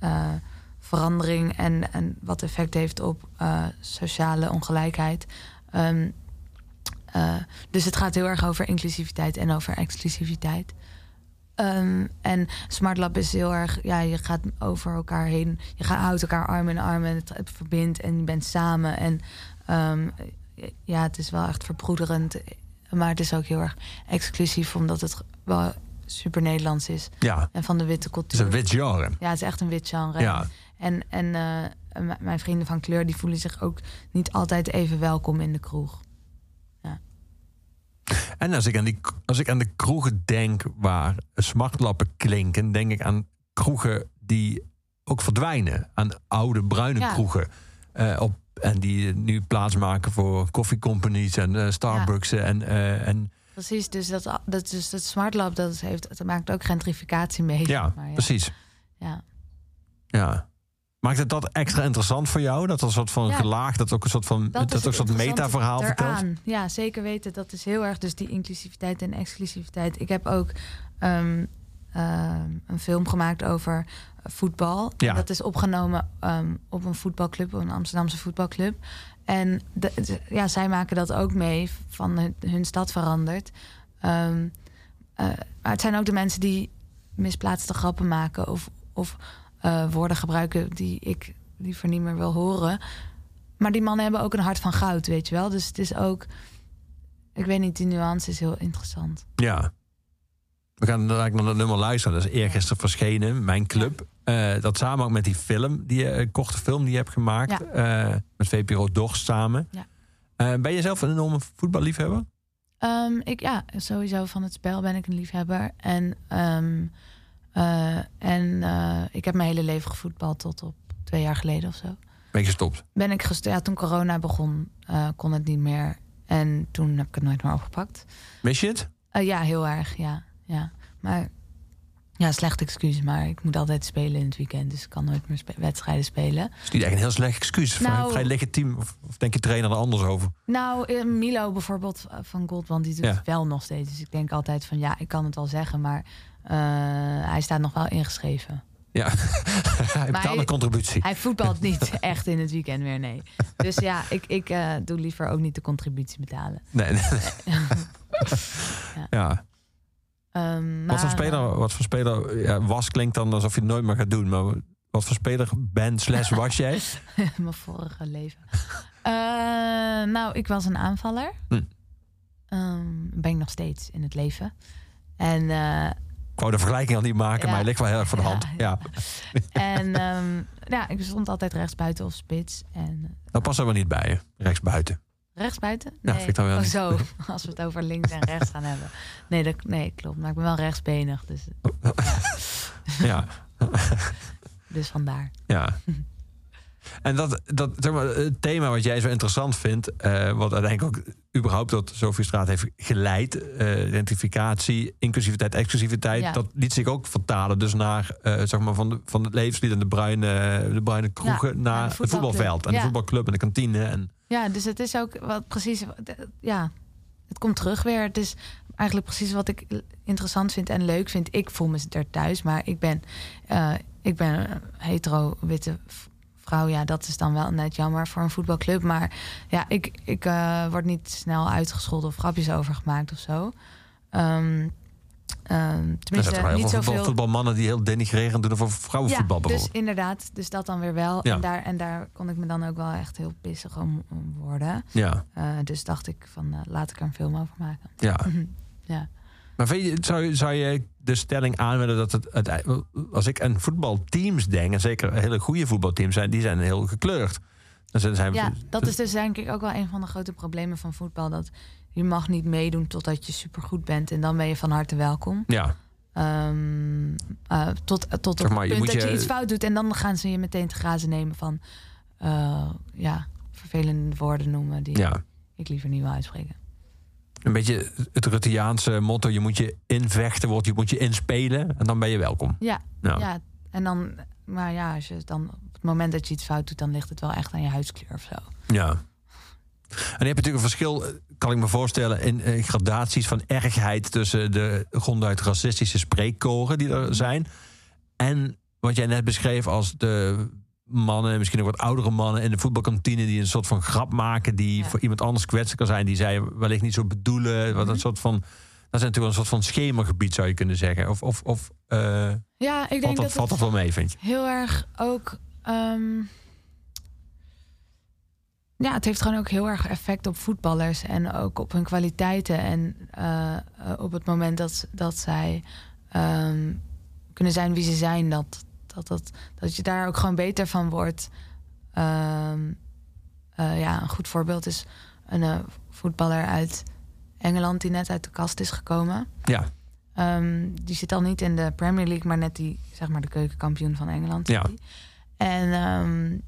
eh, verandering en, en wat effect heeft op eh, sociale ongelijkheid. Ehm, eh, dus het gaat heel erg over inclusiviteit en over exclusiviteit. Ehm, en Smart Lab is heel erg, ja, je gaat over elkaar heen. Je gaat, houdt elkaar arm in arm en het, verbindt en je bent samen. En ehm, ja, het is wel echt verbroederend. Maar het is ook heel erg exclusief, omdat het wel super Nederlands is. Ja. En van de witte Het cultuur. is een wit genre. Ja, het is echt een wit genre. Ja. En, en eh, mijn vrienden van kleur die voelen zich ook niet altijd even welkom in de kroeg. En als ik, aan die, als ik aan de kroegen denk waar smartlappen klinken, denk ik aan kroegen die ook verdwijnen. Aan oude bruine Ja. kroegen. Eh, op, en die nu plaatsmaken voor koffiecompanies en eh, Starbucks. En, en Precies, dus dat, dat, dus dat Smart Lab dat heeft, dat maakt ook gentrificatie mee. ja, Maar precies. Ja. Ja. Maakt het dat extra interessant voor jou? Dat er een soort van Ja. gelaagd, dat ook een soort van dat, ook een soort metaverhaal vertelt? Ja, zeker weten. Dat is heel erg dus die inclusiviteit en exclusiviteit. Ik heb ook ehm, ehm, een film gemaakt over voetbal. Ja. En dat is opgenomen ehm, op een voetbalclub, een Amsterdamse voetbalclub. En ja, zij maken dat ook mee van hun, hun stad verandert. Ehm, eh, maar het zijn ook de mensen die misplaatste grappen maken of, of eh, woorden gebruiken die ik liever niet meer wil horen. Maar die mannen hebben ook een hart van goud, weet je wel. Dus het is ook. Ik weet niet, die nuance is heel interessant. Ja. We gaan eigenlijk naar dat nummer luisteren. Dat is eergisteren verschenen, Mijn Club. Eh, dat samen ook met die film, die eh, korte film die je hebt gemaakt. Ja. eh, met VPRO Dorst samen. Ja. Eh, ben je zelf een enorme voetballiefhebber? Ehm, ik, ja, sowieso van het spel ben ik een liefhebber. En, ehm, eh, en ik heb mijn hele leven gevoetbald tot op twee jaar geleden of zo. Ben je gestopt? Ben ik gest- ja, toen corona begon, kon het niet meer. En toen heb ik het nooit meer opgepakt. Mis je het? Ja, heel erg, ja. ja. Maar ja, slecht excuus. Maar ik moet altijd spelen in het weekend. Dus ik kan nooit meer spe- wedstrijden spelen. Dat is niet echt een heel slecht excuus. Nou- vrij legitiem. Of, of denk je trainer er anders over? Nou, eh, Milo bijvoorbeeld eh, van Goldband, die doet Ja. het wel nog steeds. Dus ik denk altijd van ja, ik kan het wel zeggen, maar eh, hij staat nog wel ingeschreven. Ja, (laughs) hij betaalt een contributie. Hij voetbalt (laughs) niet echt in het weekend meer, nee. Dus ja, ik, ik doe liever ook niet de contributie betalen. Nee, nee. (laughs) ja. Ehm, Wat voor speler, wat voor speler ja, was klinkt dan alsof je het nooit meer gaat doen. Maar wat voor speler ben slash was jij? (laughs) mijn vorige leven. Eh, nou, ik was een aanvaller. Hm. Ehm, ben ik nog steeds in het leven. En eh, Ik wou de vergelijking al niet maken, Ja. maar hij ligt wel heel erg voor de hand. Ja. (laughs) En ehm, ja, ik stond altijd rechtsbuiten of spits. En Dat past er wel niet bij je. Rechts buiten. Rechtsbuiten? Wel oh, niet. zo, (laughs) als we het over links en rechts gaan hebben. Nee, dat, nee, klopt. Maar ik ben wel rechtsbenig, dus, Ja. (laughs) (laughs) dus vandaar. Ja. En dat, dat zeg maar, het thema wat jij zo interessant vindt, eh, wat uiteindelijk ook überhaupt tot Sophie Straat heeft geleid, eh, identificatie, inclusiviteit, exclusiviteit, Ja. dat liet zich ook vertalen dus naar eh, zeg maar van, de, van het levenslied en de bruine, de bruine kroegen Ja, naar het voetbalveld en de voetbalclub en de kantine. En, Ja, dus het is ook wat precies. Ja, het komt terug weer. Het is eigenlijk precies wat ik interessant vind en leuk vind. Ik voel me er thuis, maar ik ben, ik ben een hetero witte vrouw. Ja, dat is dan wel net jammer voor een voetbalclub. Maar ja, ik, ik eh, word niet snel uitgescholden of grapjes over gemaakt of zo. Er zijn tenminste, heel niet voetbal, zoveel. voetbalmannen die heel denigrerend doen over vrouwenvoetbal Ja, dus inderdaad. Dus dat dan weer wel. Ja. En, daar, en daar kon ik me dan ook wel echt heel pissig om, om worden. Ja, Eh, dus dacht ik van, eh, laat ik er een film over maken. ja. ja. Maar vind je, zou, zou je de stelling aanwenden dat het, het... Als ik aan voetbalteams denk, en zeker hele goede voetbalteams zijn... die zijn heel gekleurd. Dan zijn, Ja, dat is dus denk ik ook wel een van de grote problemen van voetbal. Dat je mag niet meedoen totdat je supergoed bent. En dan ben je van harte welkom. Ja, Ehm, eh, tot tot Zeg op maar, het punt dat je je- iets fout doet. En dan gaan ze je meteen te grazen nemen van... eh, ja, vervelende woorden noemen die ja. ik liever niet wil uitspreken. Een beetje het Rutteaanse motto... je moet je invechten, wordt, je moet je inspelen... en dan ben je welkom. Ja, Ja. ja. en dan... Maar ja, als je dan op het moment dat je iets fout doet... dan ligt het wel echt aan je huidskleur of zo. Ja. En je hebt natuurlijk een verschil, kan ik me voorstellen, in eh, gradaties van ergheid tussen de gronduit racistische spreekkoren die er zijn. En wat jij net beschreef als de mannen, misschien ook wat oudere mannen in de voetbalkantine die een soort van grap maken die Ja. voor iemand anders kwetsend kan zijn, die zij wellicht niet zo bedoelen. Wat een soort van. Dat is natuurlijk een soort van schemergebied, zou je kunnen zeggen. Of, of, of eh, Ja, ik denk valt, dat, dat valt dat wel mee, vind je? heel erg ook... ehm, ja, het heeft gewoon ook heel erg effect op voetballers en ook op hun kwaliteiten. En eh, op het moment dat, dat zij ehm, kunnen zijn wie ze zijn, dat, dat, dat, dat je daar ook gewoon beter van wordt. Ehm, eh, ja, een goed voorbeeld is een eh, voetballer uit Engeland die net uit de kast is gekomen. Ja, Ehm, die zit al niet in de Premier League, maar net die, zeg maar, de keukenkampioen van Engeland. Ja. die. En, ehm,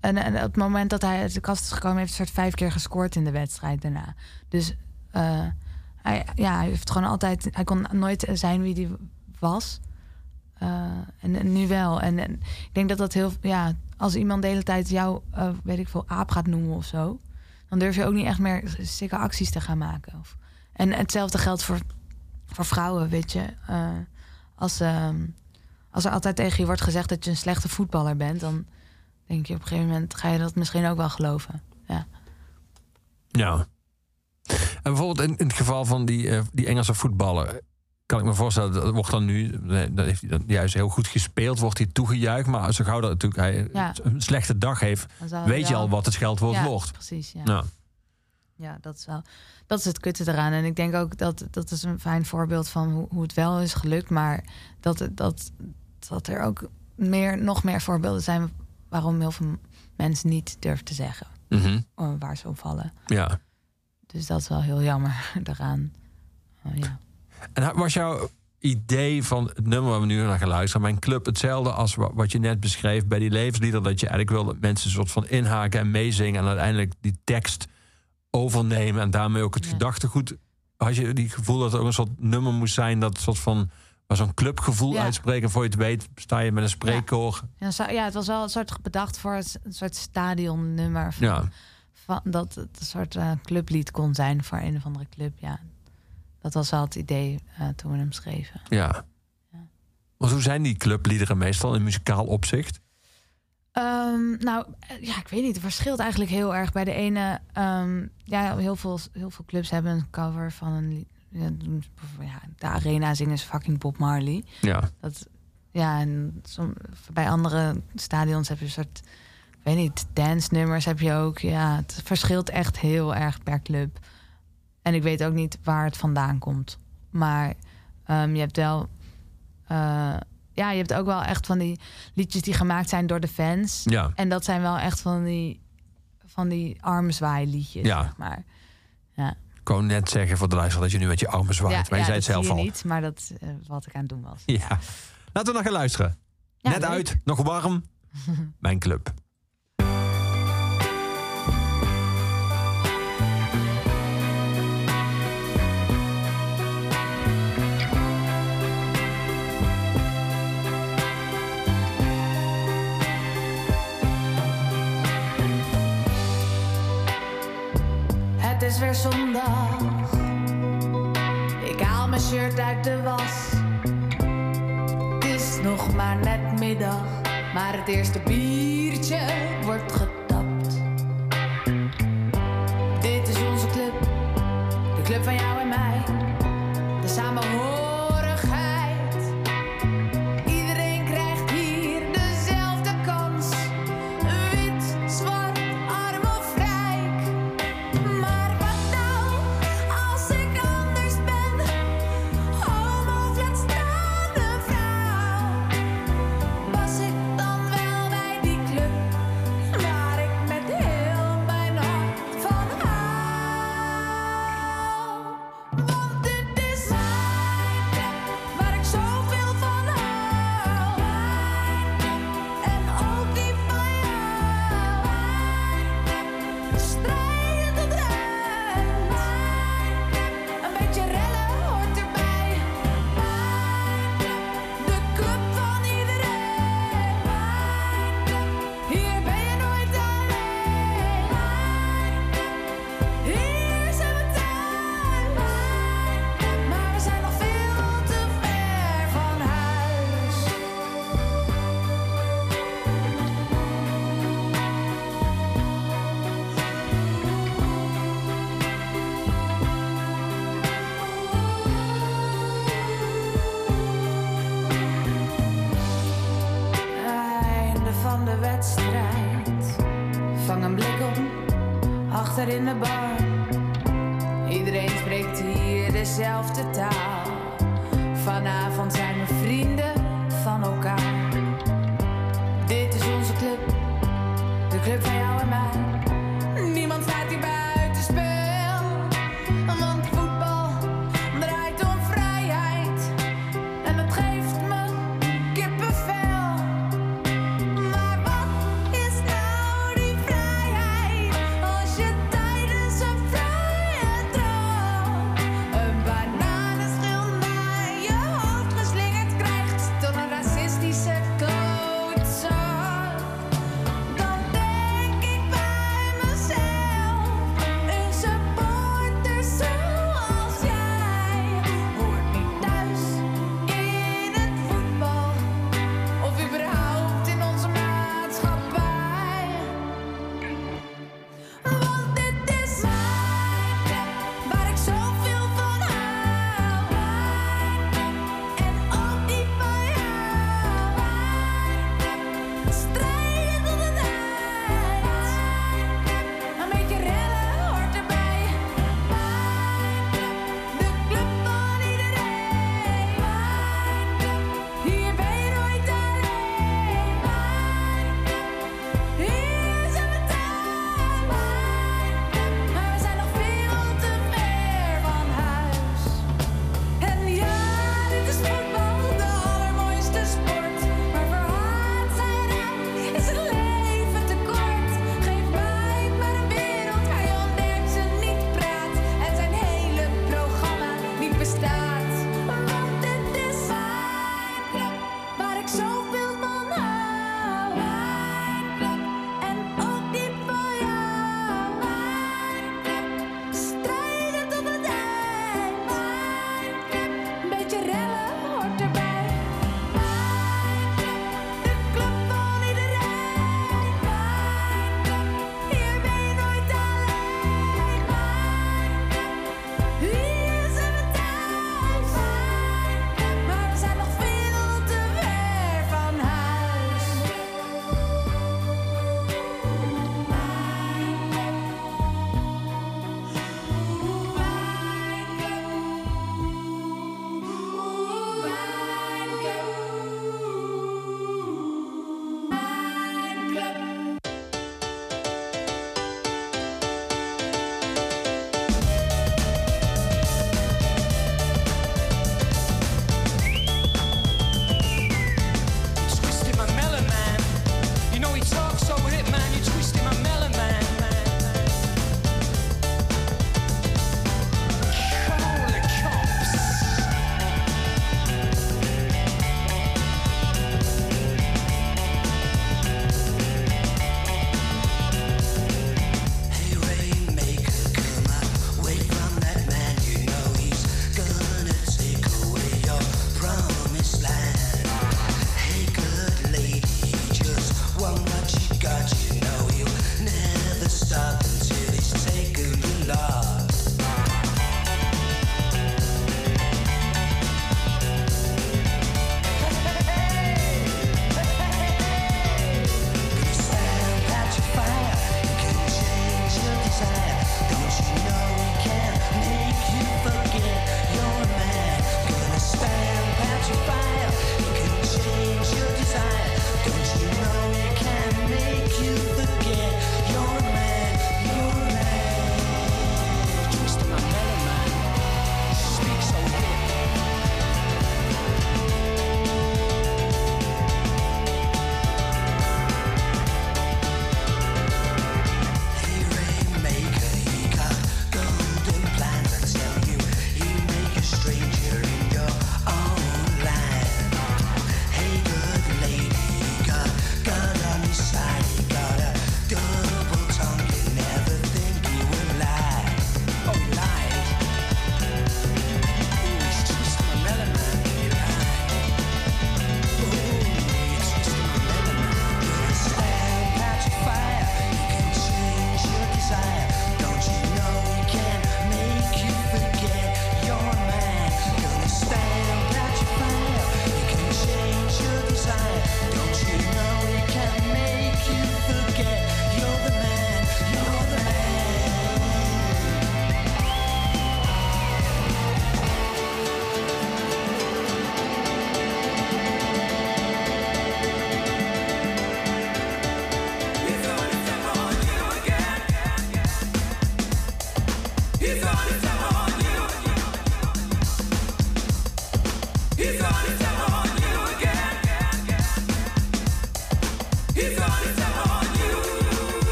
en, en op het moment dat hij uit de kast is gekomen, heeft hij soort vijf keer gescoord in de wedstrijd daarna. Dus eh, hij, ja, hij heeft gewoon altijd, hij kon nooit zijn wie hij was. Eh, en, nu wel. En, ik denk dat dat heel, ja, als iemand de hele tijd jou, eh, weet ik veel, aap gaat noemen of zo, dan durf je ook niet echt meer stikke acties te gaan maken. Of, en hetzelfde geldt voor voor vrouwen, weet je. Eh, als, ehm, als er altijd tegen je wordt gezegd dat je een slechte voetballer bent, dan denk je op een gegeven moment ga je dat misschien ook wel geloven. Ja. Ja. En bijvoorbeeld in, het geval van die, die Engelse voetballer. Kan ik me voorstellen, dat wordt dan nu, dat heeft hij dan juist heel goed gespeeld, wordt hij toegejuicht. Maar zo gauw dat natuurlijk hij Ja. een slechte dag heeft, weet je al wat het scheldwoord ja, wordt. Precies, ja. Nou, Ja, dat is wel. Dat is het kutte eraan. En ik denk ook dat dat is een fijn voorbeeld van hoe, hoe het wel is gelukt. Maar dat, het- dat, dat er ook meer, nog meer voorbeelden zijn waarom heel veel mensen niet durven te zeggen mhm, waar ze op vallen. ja. Dus dat is wel heel jammer (laughs) daaraan. Eh, ja. En was jouw idee van het nummer waar we nu naar gaan luisteren, mijn club, hetzelfde als wa- wat je net beschreef bij die levenslieder, dat je eigenlijk wil dat mensen een soort van inhaken en meezingen en uiteindelijk die tekst overnemen en daarmee ook het Ja. gedachtegoed. Had je die gevoel dat er ook een soort nummer moest zijn dat soort van waar zo'n clubgevoel Ja. uitspreken, voor je het weet sta je met een spreekkoor. Ja, ja, het was wel een soort bedacht voor het, een soort stadionnummer. Van, Ja. van, dat het een soort eh, clublied kon zijn voor een of andere club. Ja. Dat was wel het idee eh, toen we hem schreven. Ja. Ja. Want hoe zijn die clubliederen meestal in muzikaal opzicht? Ehm, nou, eh, ja, ik weet niet. Het verschilt eigenlijk heel erg. Bij de ene, ehm, ja, heel veel, heel veel clubs hebben een cover van een. Ja, de arena zingen is fucking Bob Marley. Ja. Dat, ja, en som, bij andere stadions heb je een soort, ik weet niet, dance nummers heb je ook. Ja, het verschilt echt heel erg per club. En ik weet ook niet waar het vandaan komt. Maar ehm, je hebt wel, eh, ja, je hebt ook wel echt van die liedjes die gemaakt zijn door de fans. Ja. En dat zijn wel echt van die, van die armzwaai-liedjes, Ja. zeg maar. Ja, Ik wou net zeggen voor de luisteraar dat je nu met je armen zwaait, ja, maar je zei het zelf al. niet, maar dat is eh, wat ik aan het doen was. Ja. Laten we nog gaan luisteren. Net leuk. uit, nog warm. (laughs) Mijn club. Is weer zondag. Ik haal mijn shirt uit de was. Het is nog maar net middag, maar het eerste biertje wordt getapt. Dit is onze club, de club van jou en mij. De samenhorigheid.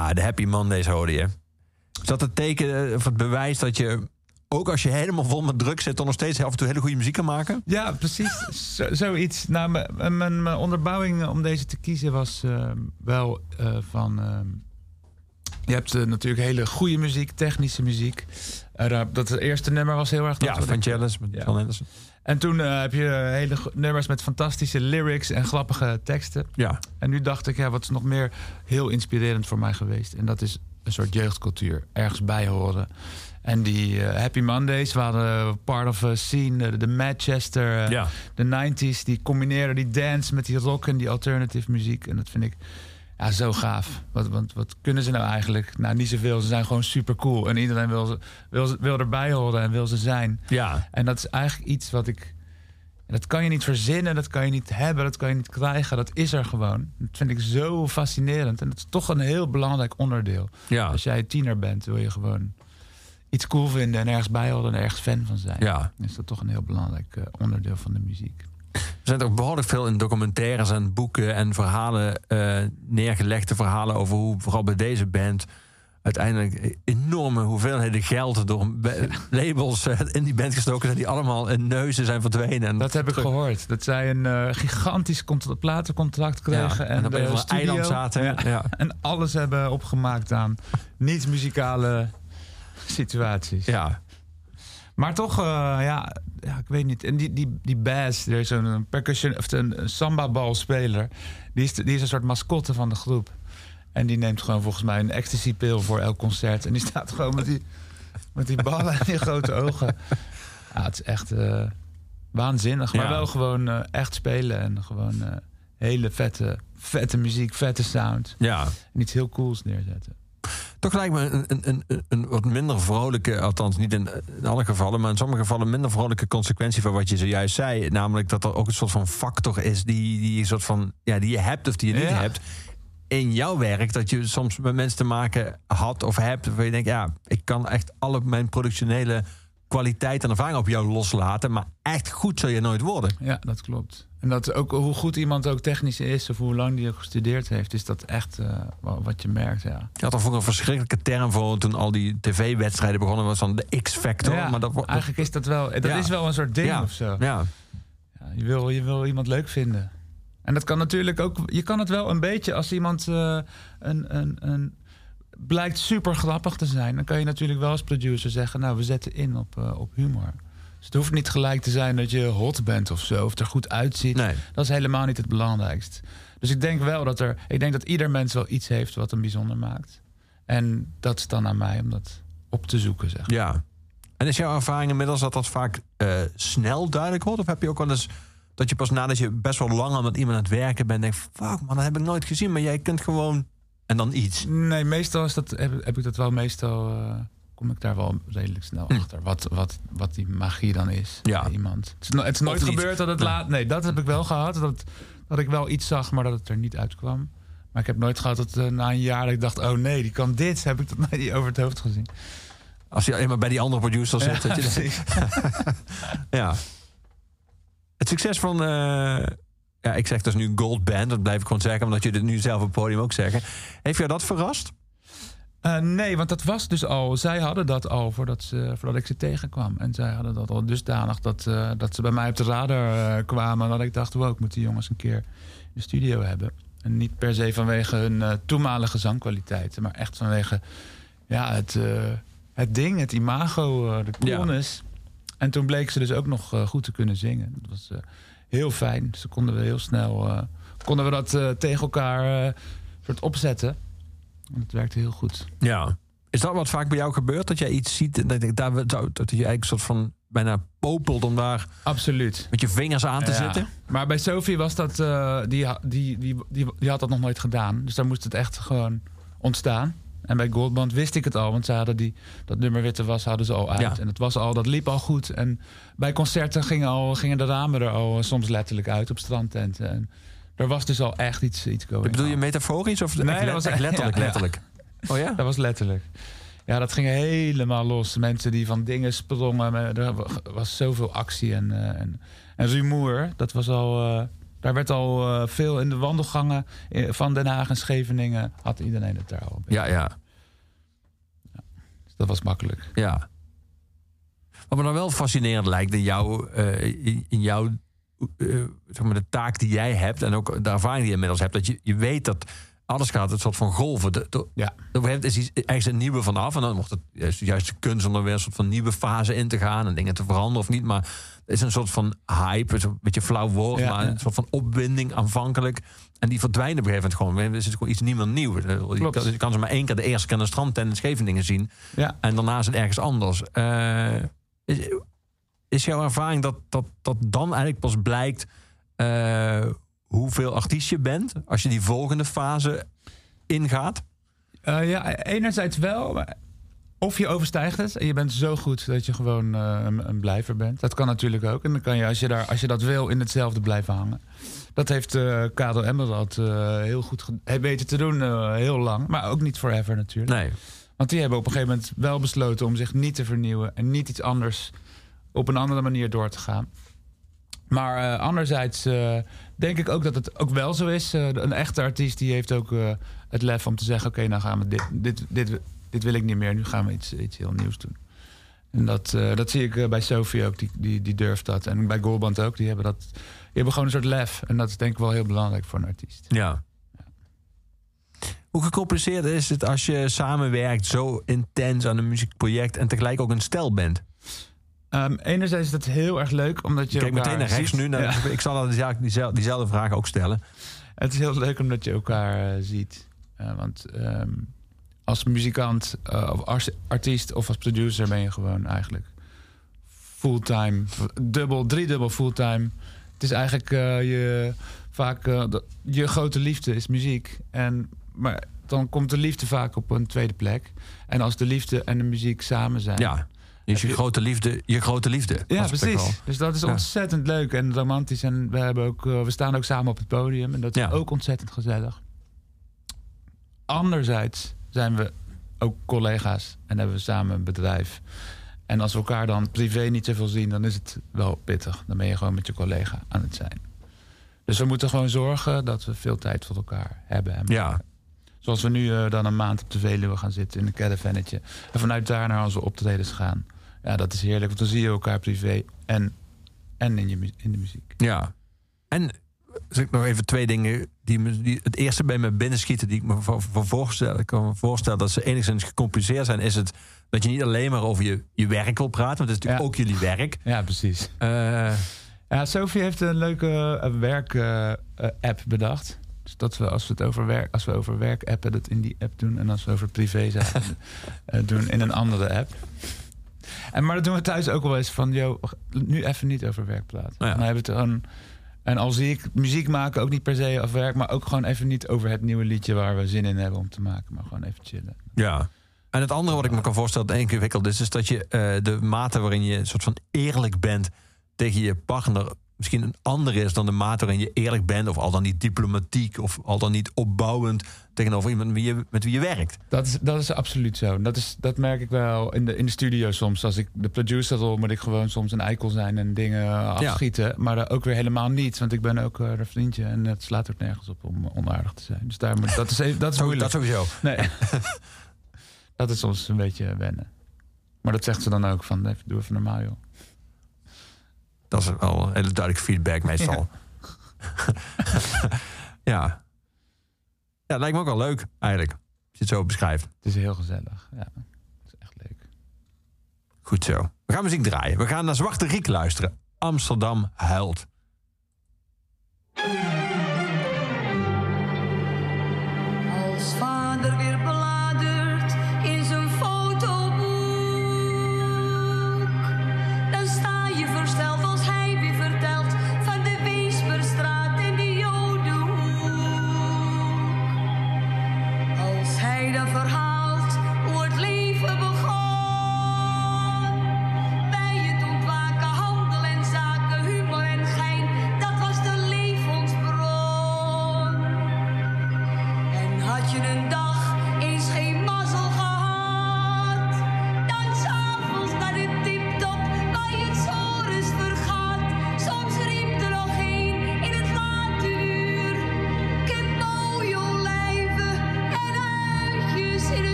Ja, de Happy Mondays hoorde je. Is dat het teken eh, of het bewijs dat je, ook als je helemaal vol met druk zit, dan nog steeds af en toe hele goede muziek kan maken? Ja, precies. Zo, zoiets. Nou, mijn, mijn, mijn onderbouwing om deze te kiezen was eh, wel eh, van... eh, je hebt eh, natuurlijk hele goede muziek, technische muziek. Eh, dat eerste nummer was heel erg... dat Ja, van Chalice met Ja. En toen eh, heb je hele nummers met fantastische lyrics en grappige teksten. Ja, En nu dacht ik, ja, wat is nog meer heel inspirerend voor mij geweest? En dat is een soort jeugdcultuur, ergens bij horen. En die eh, Happy Mondays waren part of a scene, de Manchester, eh, ja. de 90s. Die combineren die dance met die rock en die alternative muziek. En dat vind ik ja, zo gaaf. Wat, want wat kunnen ze nou eigenlijk? Nou, niet zoveel. Ze zijn gewoon super cool. En iedereen wil, ze, wil, ze- wil erbij horen en wil ze zijn. ja. En dat is eigenlijk iets wat ik. Dat kan je niet verzinnen, dat kan je niet hebben, dat kan je niet krijgen. Dat is er gewoon. Dat vind ik zo fascinerend. En dat is toch een heel belangrijk onderdeel. ja. Als jij tiener bent, wil je gewoon iets cool vinden en ergens bij horen en ergens fan van zijn. Ja. Dan is dat toch een heel belangrijk eh, onderdeel van de muziek. Er zijn ook behoorlijk veel in documentaires en boeken en verhalen, eh, neergelegde verhalen over hoe vooral bij deze band uiteindelijk enorme hoeveelheden geld door be- labels eh, in die band gestoken zijn die allemaal in neuzen zijn verdwenen. En Dat heb ik gehoord. Dat zij een eh, gigantisch cont- platencontract Ja, kregen. en, op de een eiland zaten. Ja. Ja. En alles hebben opgemaakt aan niet-muzikale situaties. Ja. Maar toch, eh, ja, ja, ik weet niet. En die, die, die bass, er is zo'n percussion, of een, een samba-balspeler. Die is, die is een soort mascotte van de groep. En die neemt gewoon volgens mij een ecstasy-pil voor elk concert. En die staat gewoon met die, met die ballen en die grote ogen. Ja, het is echt eh, waanzinnig. Maar Ja. wel gewoon eh, echt spelen en gewoon hele vette, vette muziek, vette sound. ja. En iets heel cools neerzetten. Toch lijkt me een, een, een, een wat minder vrolijke, althans niet in, in alle gevallen, maar in sommige gevallen minder vrolijke consequentie van wat je zojuist zei. Namelijk dat er ook een soort van factor is die, die, je soort van, ja, die je hebt of die je niet Ja. hebt. In jouw werk, dat je soms met mensen te maken had of hebt, waar je denkt, ja, ik kan echt alle mijn productionele kwaliteit en ervaring op jou loslaten, maar echt goed zul je nooit worden. Ja, dat klopt. En dat ook hoe goed iemand ook technisch is of hoe lang die ook gestudeerd heeft, is dat echt wa- wat je merkt. Ja. Je had er vroeger een verschrikkelijke term voor toen al die tv-wedstrijden begonnen, was dan de X-factor. Ja, maar dat, eigenlijk is dat wel, dat Ja. is wel een soort ding Ja. of zo. ja, Ja, je, wil, je wil iemand leuk vinden. En dat kan natuurlijk ook, je kan het wel een beetje als iemand eh, een, een, een, blijkt super grappig te zijn, dan kan je natuurlijk wel als producer zeggen, nou we zetten in op, eh, op humor. Dus het hoeft niet gelijk te zijn dat je hot bent of zo, of er goed uitziet. nee. Dat is helemaal niet het belangrijkst. Dus ik denk wel dat er. Ik denk dat ieder mens wel iets heeft wat hem bijzonder maakt. En dat is dan aan mij om dat op te zoeken, zeg. Ja. En is jouw ervaring inmiddels dat dat vaak eh, snel duidelijk wordt? Of heb je ook wel eens dat je pas nadat je best wel lang al met iemand aan het werken bent... denkt, fuck man, dat heb ik nooit gezien. Maar jij kunt gewoon... En dan iets. Nee, meestal is dat, heb, heb ik dat wel. Meestal eh, kom ik daar wel redelijk snel Hm. achter. Wat, wat, wat die magie dan is. Ja. bij iemand. Het is, no- het is nooit gebeurd dat het laat. Nee, dat heb ik wel gehad. Dat, dat ik wel iets zag, maar dat het er niet uitkwam. Maar ik heb nooit gehad dat eh, na een jaar dat ik dacht: oh nee, die kan dit. Heb ik dat (laughs) niet over het hoofd gezien. Als je alleen maar bij die andere producer zit. dat je (laughs) ja. Het succes van... eh, ja, ik zeg dus nu Gold Band. Dat blijf ik gewoon zeggen. Omdat je dit nu zelf op het podium ook zeggen. Heeft jou dat verrast? Eh, nee, want dat was dus al. Zij hadden dat al voordat, ze, voordat ik ze tegenkwam. En zij hadden dat al dusdanig dat, eh, dat ze bij mij op de radar eh, kwamen. Dat ik dacht: wow, ik moet die jongens een keer in de studio hebben. En niet per se vanwege hun toenmalige zangkwaliteiten, maar echt vanwege ja, het, het ding, het imago, de Ja. coolness. En toen bleek ze dus ook nog goed te kunnen zingen. Dat was heel fijn. Dus dan konden we heel snel konden we dat tegen elkaar soort opzetten. En het werkte heel goed. Ja. Is dat wat vaak bij jou gebeurt? Dat jij iets ziet en dat, daar, dat je eigenlijk een soort van bijna popelt om daar Absoluut. met je vingers aan te Ja. zitten? Maar bij Sophie was dat, eh, die, die, die, die, die had dat nog nooit gedaan. Dus daar moest het echt gewoon ontstaan. En bij Goldband wist ik het al, want ze hadden die, dat nummer Witte Was hadden ze al uit. Ja. En het was al, dat liep al goed. En bij concerten gingen, al, gingen de ramen er al soms letterlijk uit op strandtenten. En er was dus al echt iets, iets going Bedoel je metaforisch of Nee, dat was- echt letterlijk? ja, ja. letterlijk? Oh ja? Dat was letterlijk. Ja, dat ging helemaal los. Mensen die van dingen sprongen. Er was zoveel actie en, eh, en, en rumoer. Dat was al... eh, Daar werd al eh, veel in de wandelgangen van Den Haag en Scheveningen... had iedereen het daar al. beetje. Ja, ja. Dus dat was makkelijk. Ja. Wat me dan wel fascinerend lijkt in, jou, in jouw zeg maar de taak die jij hebt en ook de ervaring die je inmiddels hebt, dat je, je weet dat alles gaat een soort van golven. De, de, Ja. Er is iets, ergens een nieuwe vanaf en dan wordt het juist, juist de kunst om er weer een soort van nieuwe fase in te gaan en dingen te veranderen of niet. Maar het is een soort van hype, het een beetje flauw woord, Ja, maar ja. een soort van opwinding aanvankelijk. En die verdwijnen op een gegeven moment gewoon. Er is gewoon iets niet meer nieuw. Je kan, je kan ze maar één keer de eerste keer aan de strandtent in Scheveningen zien. Ja. En daarna is het ergens anders. Eh, is, is jouw ervaring dat, dat, dat dan eigenlijk pas blijkt eh, hoeveel artiest je bent? Als je die volgende fase ingaat? Eh, ja, enerzijds wel. Of je overstijgt het en je bent zo goed dat je gewoon eh, een, een blijver bent. Dat kan natuurlijk ook. En dan kan je, als je, daar, als je dat wil, in hetzelfde blijven hangen. Dat heeft eh Kado Emerald eh heel goed weten te doen, heel lang. Maar ook niet forever natuurlijk. Nee. Want die hebben op een gegeven moment wel besloten om zich niet te vernieuwen en niet iets anders op een andere manier door te gaan. Maar eh, anderzijds eh, denk ik ook dat het ook wel zo is. Eh, een echte artiest die heeft ook het lef om te zeggen: oké, nou gaan we dit, dit, dit, dit wil ik niet meer. Nu gaan we iets, heel nieuws doen. En dat, dat zie ik bij Sophie ook, die, die, die durft dat. En bij Goldband ook, die hebben, dat, die hebben gewoon een soort lef. En dat is denk ik wel heel belangrijk voor een artiest. Ja. Hoe gecompliceerd is het als je samenwerkt zo intens aan een muziekproject en tegelijk ook een stel bent? Ehm, enerzijds is dat heel erg leuk, omdat je Kijk meteen naar rechts ziet. nu. Naar, Ja. Ik zal dat diezelfde, vraag ook stellen. Het is heel leuk omdat je elkaar eh, ziet. Eh, want ehm, als muzikant eh, of als artiest of als producer ben je gewoon eigenlijk fulltime, dubbel, driedubbel fulltime. Het is eigenlijk je, vaak de- je grote liefde is muziek. En, maar dan komt de liefde vaak op een tweede plek. En als de liefde en de muziek samen zijn. Ja. Is je grote liefde je grote liefde? Ja, precies. Dus dat is Ja. ontzettend leuk en romantisch. En we, hebben ook, eh, we staan ook samen op het podium. En dat is Ja. ook ontzettend gezellig. Anderzijds zijn we ook collega's en hebben we samen een bedrijf. En als we elkaar dan privé niet zoveel zien, dan is het wel pittig. Dan ben je gewoon met je collega aan het zijn. Dus we moeten gewoon zorgen dat we veel tijd voor elkaar hebben. En Ja. Zoals we nu eh, dan een maand op de Veluwe gaan zitten in een caravannetje. En vanuit daar naar onze optredens gaan. Ja, dat is heerlijk, want dan zie je elkaar privé en, en in, je, in de muziek. Ja. En zeg ik nog even twee dingen die, me, die het eerste bij me binnenschieten, die ik me voor, voor voorstel, ik kan me voorstellen dat ze enigszins gecompliceerd zijn, is het dat je niet alleen maar over je, je werk wil praten, want het is natuurlijk Ja. ook jullie werk. Ja, precies. Eh, Ja, Sophie heeft een leuke werk-app bedacht. Dus dat we als we het over werk, als we over werk appen, dat in die app doen. En als we over privé zaken (laughs) eh, doen in een andere app. En, maar dat doen we thuis ook wel eens van, joh, nu even niet over werk praten. Nou ja. Dan hebben we het gewoon. En al zie ik muziek maken ook niet per se over werk, maar ook gewoon even niet over het nieuwe liedje waar we zin in hebben om te maken, maar gewoon even chillen. Ja. En het andere wat ik me kan voorstellen dat ingewikkeld is, is dat je eh, de mate waarin je een soort van eerlijk bent tegen je partner misschien een andere is dan de mate waarin je eerlijk bent, of al dan niet diplomatiek, of al dan niet opbouwend tegenover iemand met wie je, met wie je werkt. Dat is, dat is absoluut zo. Dat, is, dat merk ik wel in de, in de studio soms. Als ik de producerrol moet ik gewoon soms een eikel zijn en dingen eh, afschieten. Maar ook weer helemaal niet. Want ik ben ook eh, een vriendje en het slaat ook nergens op om onaardig te zijn. Dus daar moet, dat is, even, dat is Zo- moeilijk. dat sowieso. Nee. (laughs) dat is soms een beetje wennen. Maar dat zegt ze dan ook van, even, doe even normaal joh. Dat is wel een hele duidelijke feedback meestal. (laughs) Ja. ja. lijkt me ook wel leuk eigenlijk. Als je het zo beschrijft. Het is heel gezellig. Ja, het is echt leuk. Goed zo. We gaan muziek draaien. We gaan naar Zwarte Riek luisteren. Amsterdam huilt. Als shining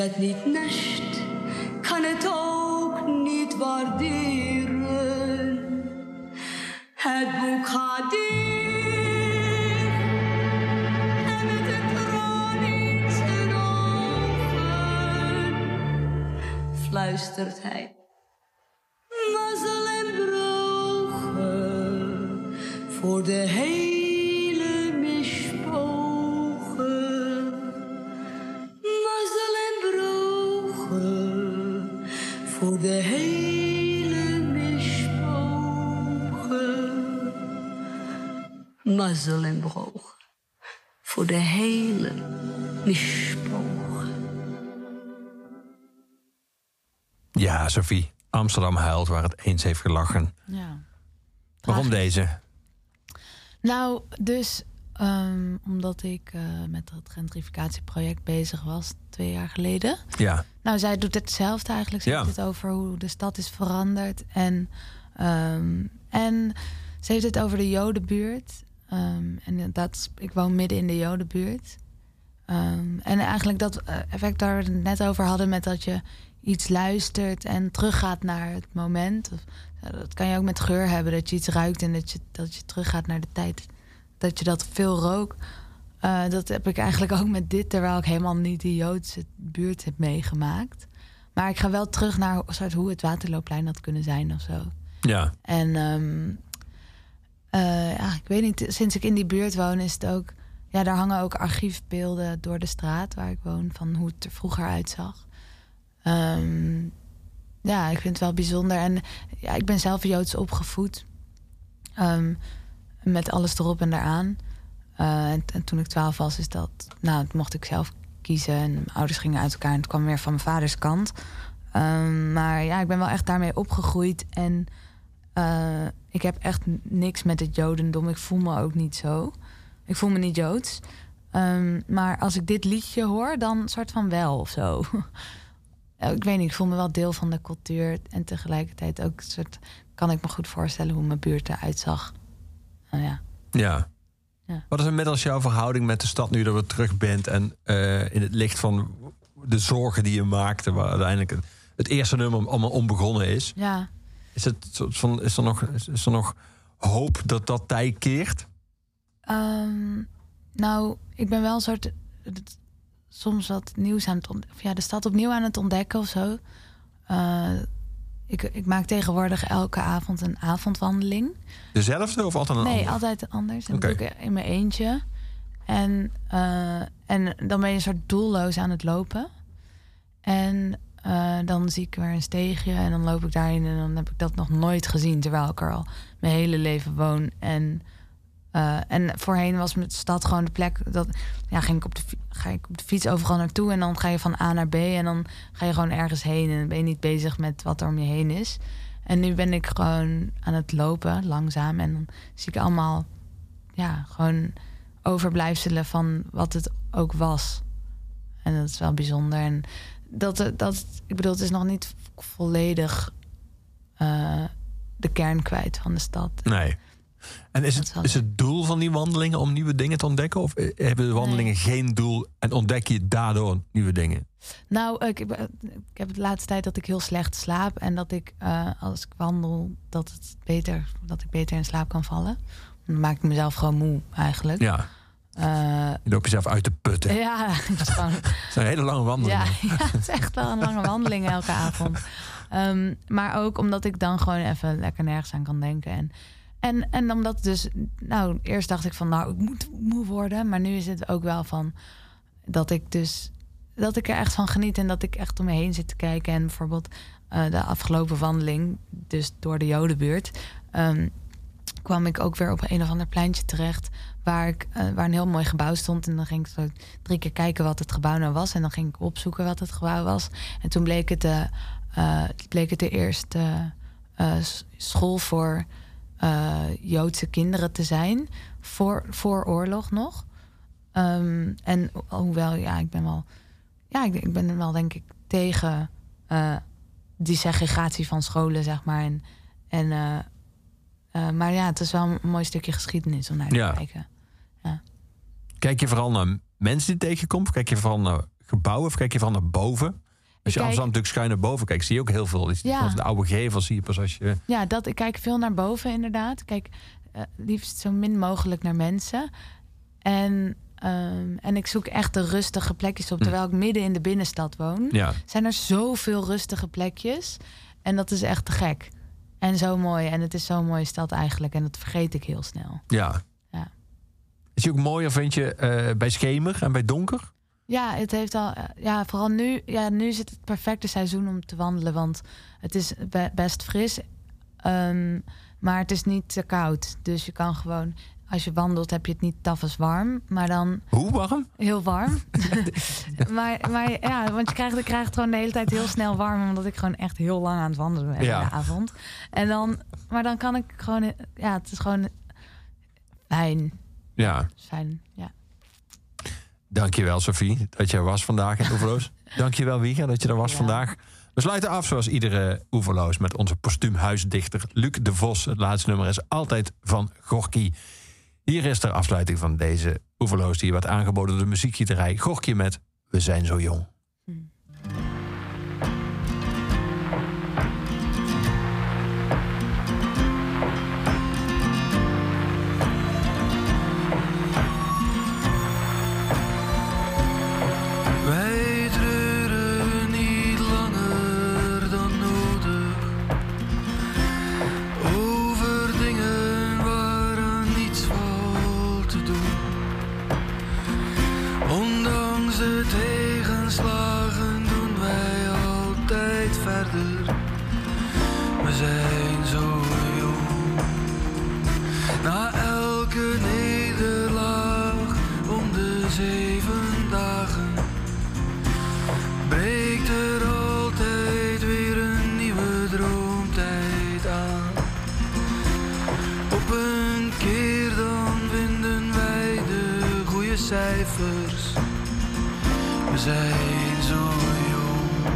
Wie dat niet voor de hele mispogen. Mazzel en brogen voor de hele mispogen. Ja, Sophie. Amsterdam huilt waar het eens heeft gelachen. Ja. Waarom deze? Nou, dus ehm, omdat ik eh, met het gentrificatieproject bezig was twee jaar geleden. Ja. Nou, zij doet hetzelfde eigenlijk. Ze Ja. heeft het over hoe de stad is veranderd. En, ehm, en ze heeft het over de Jodenbuurt. Ehm, en dat, ik woon midden in de Jodenbuurt. En eigenlijk dat eh, effect waar we het net over hadden... met dat je iets luistert en teruggaat naar het moment. Of, dat kan je ook met geur hebben. Dat je iets ruikt en dat je, dat je teruggaat naar de tijd. Dat je dat veel rook. Eh, dat heb ik eigenlijk ook met dit, terwijl ik helemaal niet de Joodse buurt heb meegemaakt. Maar ik ga wel terug naar een soort hoe het Waterloopplein had kunnen zijn of zo. Ja. En ehm, eh, ja, ik weet niet, sinds ik in die buurt woon is het ook... Ja, daar hangen ook archiefbeelden door de straat waar ik woon... van hoe het er vroeger uitzag. Ehm, ja, ik vind het wel bijzonder. En ja, ik ben zelf Joods opgevoed. Ehm, met alles erop en eraan. Eh, en, en toen ik twaalf was, is dat... Nou, mocht ik zelf kiezen. En mijn ouders gingen uit elkaar. En het kwam weer van mijn vaders kant. Ehm, maar ja, ik ben wel echt daarmee opgegroeid. En eh, ik heb echt niks met het Jodendom. Ik voel me ook niet zo. Ik voel me niet Joods. Ehm, maar als ik dit liedje hoor, dan soort van wel of zo. (laughs) Ik weet niet, ik voel me wel deel van de cultuur. En tegelijkertijd ook soort, kan ik me goed voorstellen hoe mijn buurt eruit zag. Nou ja. Ja. Ja. Wat is inmiddels jouw verhouding met de stad nu er weer terug bent en eh, in het licht van de zorgen die je maakte, waar uiteindelijk het, het eerste nummer allemaal onbegonnen is? Ja. Is, het van, is, er nog, is, er nog hoop dat dat tij keert? Ehm, nou, ik ben wel een soort soms wat nieuws aan het ontdekken. Of ja, de stad opnieuw aan het ontdekken of zo. Eh, ik, ik maak tegenwoordig elke avond een avondwandeling. Dezelfde of altijd een nee, andere? altijd anders. En Oké. dat doe ik in mijn eentje. En, eh, en dan ben je een soort doelloos aan het lopen. En eh, dan zie ik weer een steegje en dan loop ik daarin en dan heb ik dat nog nooit gezien, terwijl ik er al mijn hele leven woon. En, eh, en voorheen was mijn stad gewoon de plek dat ja, ik op de, ga ik op de fiets overal naartoe en dan ga je van A naar B en dan ga je gewoon ergens heen en ben je niet bezig met wat er om je heen is. En nu ben ik gewoon aan het lopen, langzaam. En dan zie ik allemaal, ja, gewoon overblijfselen van wat het ook was. En dat is wel bijzonder. En dat, dat ik bedoel, het is nog niet volledig eh, de kern kwijt van de stad. Nee. En is het, is het doel van die wandelingen om nieuwe dingen te ontdekken? Of eh, hebben de wandelingen geen doel en ontdek je daardoor nieuwe dingen? Nou, ik, ik heb de laatste tijd dat ik heel slecht slaap. En dat ik eh, als ik wandel, dat, het beter, dat ik beter in slaap kan vallen. Dan maak ik mezelf gewoon moe eigenlijk. Ja. Eh, Je loopt jezelf uit te putten. ja, (laughs) het gewoon, (laughs) Het zijn hele lange wandelingen. ja, ja, het is echt wel een lange wandeling elke avond. (laughs) Ehm, maar ook omdat ik dan gewoon even lekker nergens aan kan denken. En, en, en omdat dus, nou, eerst dacht ik van, nou, ik moet moe worden. Maar nu is het ook wel van dat ik dus, dat ik er echt van geniet. En dat ik echt om me heen zit te kijken. En bijvoorbeeld eh, de afgelopen wandeling, dus door de Jodenbuurt, ehm, kwam ik ook weer op een of ander pleintje terecht. Waar, ik, eh, waar een heel mooi gebouw stond. En dan ging ik zo drie keer kijken wat het gebouw nou was. En dan ging ik opzoeken wat het gebouw was. En toen bleek het de, eh, bleek het de eerste school voor eh, Joodse kinderen te zijn. Voor, voor oorlog nog. Ehm, en ho- hoewel, ja, ik ben wel... Ja, ik, ik ben wel denk ik tegen eh, die segregatie van scholen, zeg maar. En, en, eh, maar ja, het is wel een mooi stukje geschiedenis om naar te Ja. kijken. Kijk je vooral naar mensen die tegenkomt? Kijk je vooral naar gebouwen? Of kijk je vooral naar boven? Als je kijk- Amsterdam natuurlijk schuin naar boven kijkt, zie je ook heel veel. Dus Ja. De oude gevels zie je pas als je... Ja, dat, ik kijk veel naar boven inderdaad. Kijk eh, liefst zo min mogelijk naar mensen. En, ehm, en ik zoek echt de rustige plekjes op. Hm. Terwijl ik midden in de binnenstad woon, Ja. zijn er zoveel rustige plekjes. En dat is echt te gek. En zo mooi. En het is zo'n mooie stad eigenlijk. En dat vergeet ik heel snel. Ja. Ja. Is je ook mooier, vind je, eh, bij schemer en bij donker? Ja, het heeft al. Ja, vooral nu. Ja, nu is het het perfecte seizoen om te wandelen. Want het is be- best fris. Ehm, maar het is niet te koud. Dus je kan gewoon. Als je wandelt, heb je het niet tafels warm. Maar dan Hoe warm? heel warm. (laughs) maar, maar ja, want je krijgt, ik krijg het gewoon de hele tijd heel snel warm. Omdat ik gewoon echt heel lang aan het wandelen ben Ja. in de avond. En dan, maar dan kan ik gewoon. Ja, het is gewoon fijn. Ja. Fijn. Ja. Dankjewel, Sophie, dat je er was vandaag in Oeverloos. (laughs) Dankjewel, Wiega, dat je er was Ja. vandaag. We sluiten af zoals iedere Oeverloos met onze postuumhuisdichter Luc de Vos. Het laatste nummer is altijd van Gorky. Hier is de afsluiting van deze Oeverloos die werd aangeboden door de muziekgieterij Gorky met We zijn zo jong. Ondanks de tegenslagen doen wij altijd verder. We zijn zo jong. Na elke nederlaag om de zeven dagen breekt er altijd weer een nieuwe droomtijd aan. Op een keer dan vinden wij de goede cijfers. Zijn zo jong,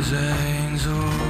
zijn zo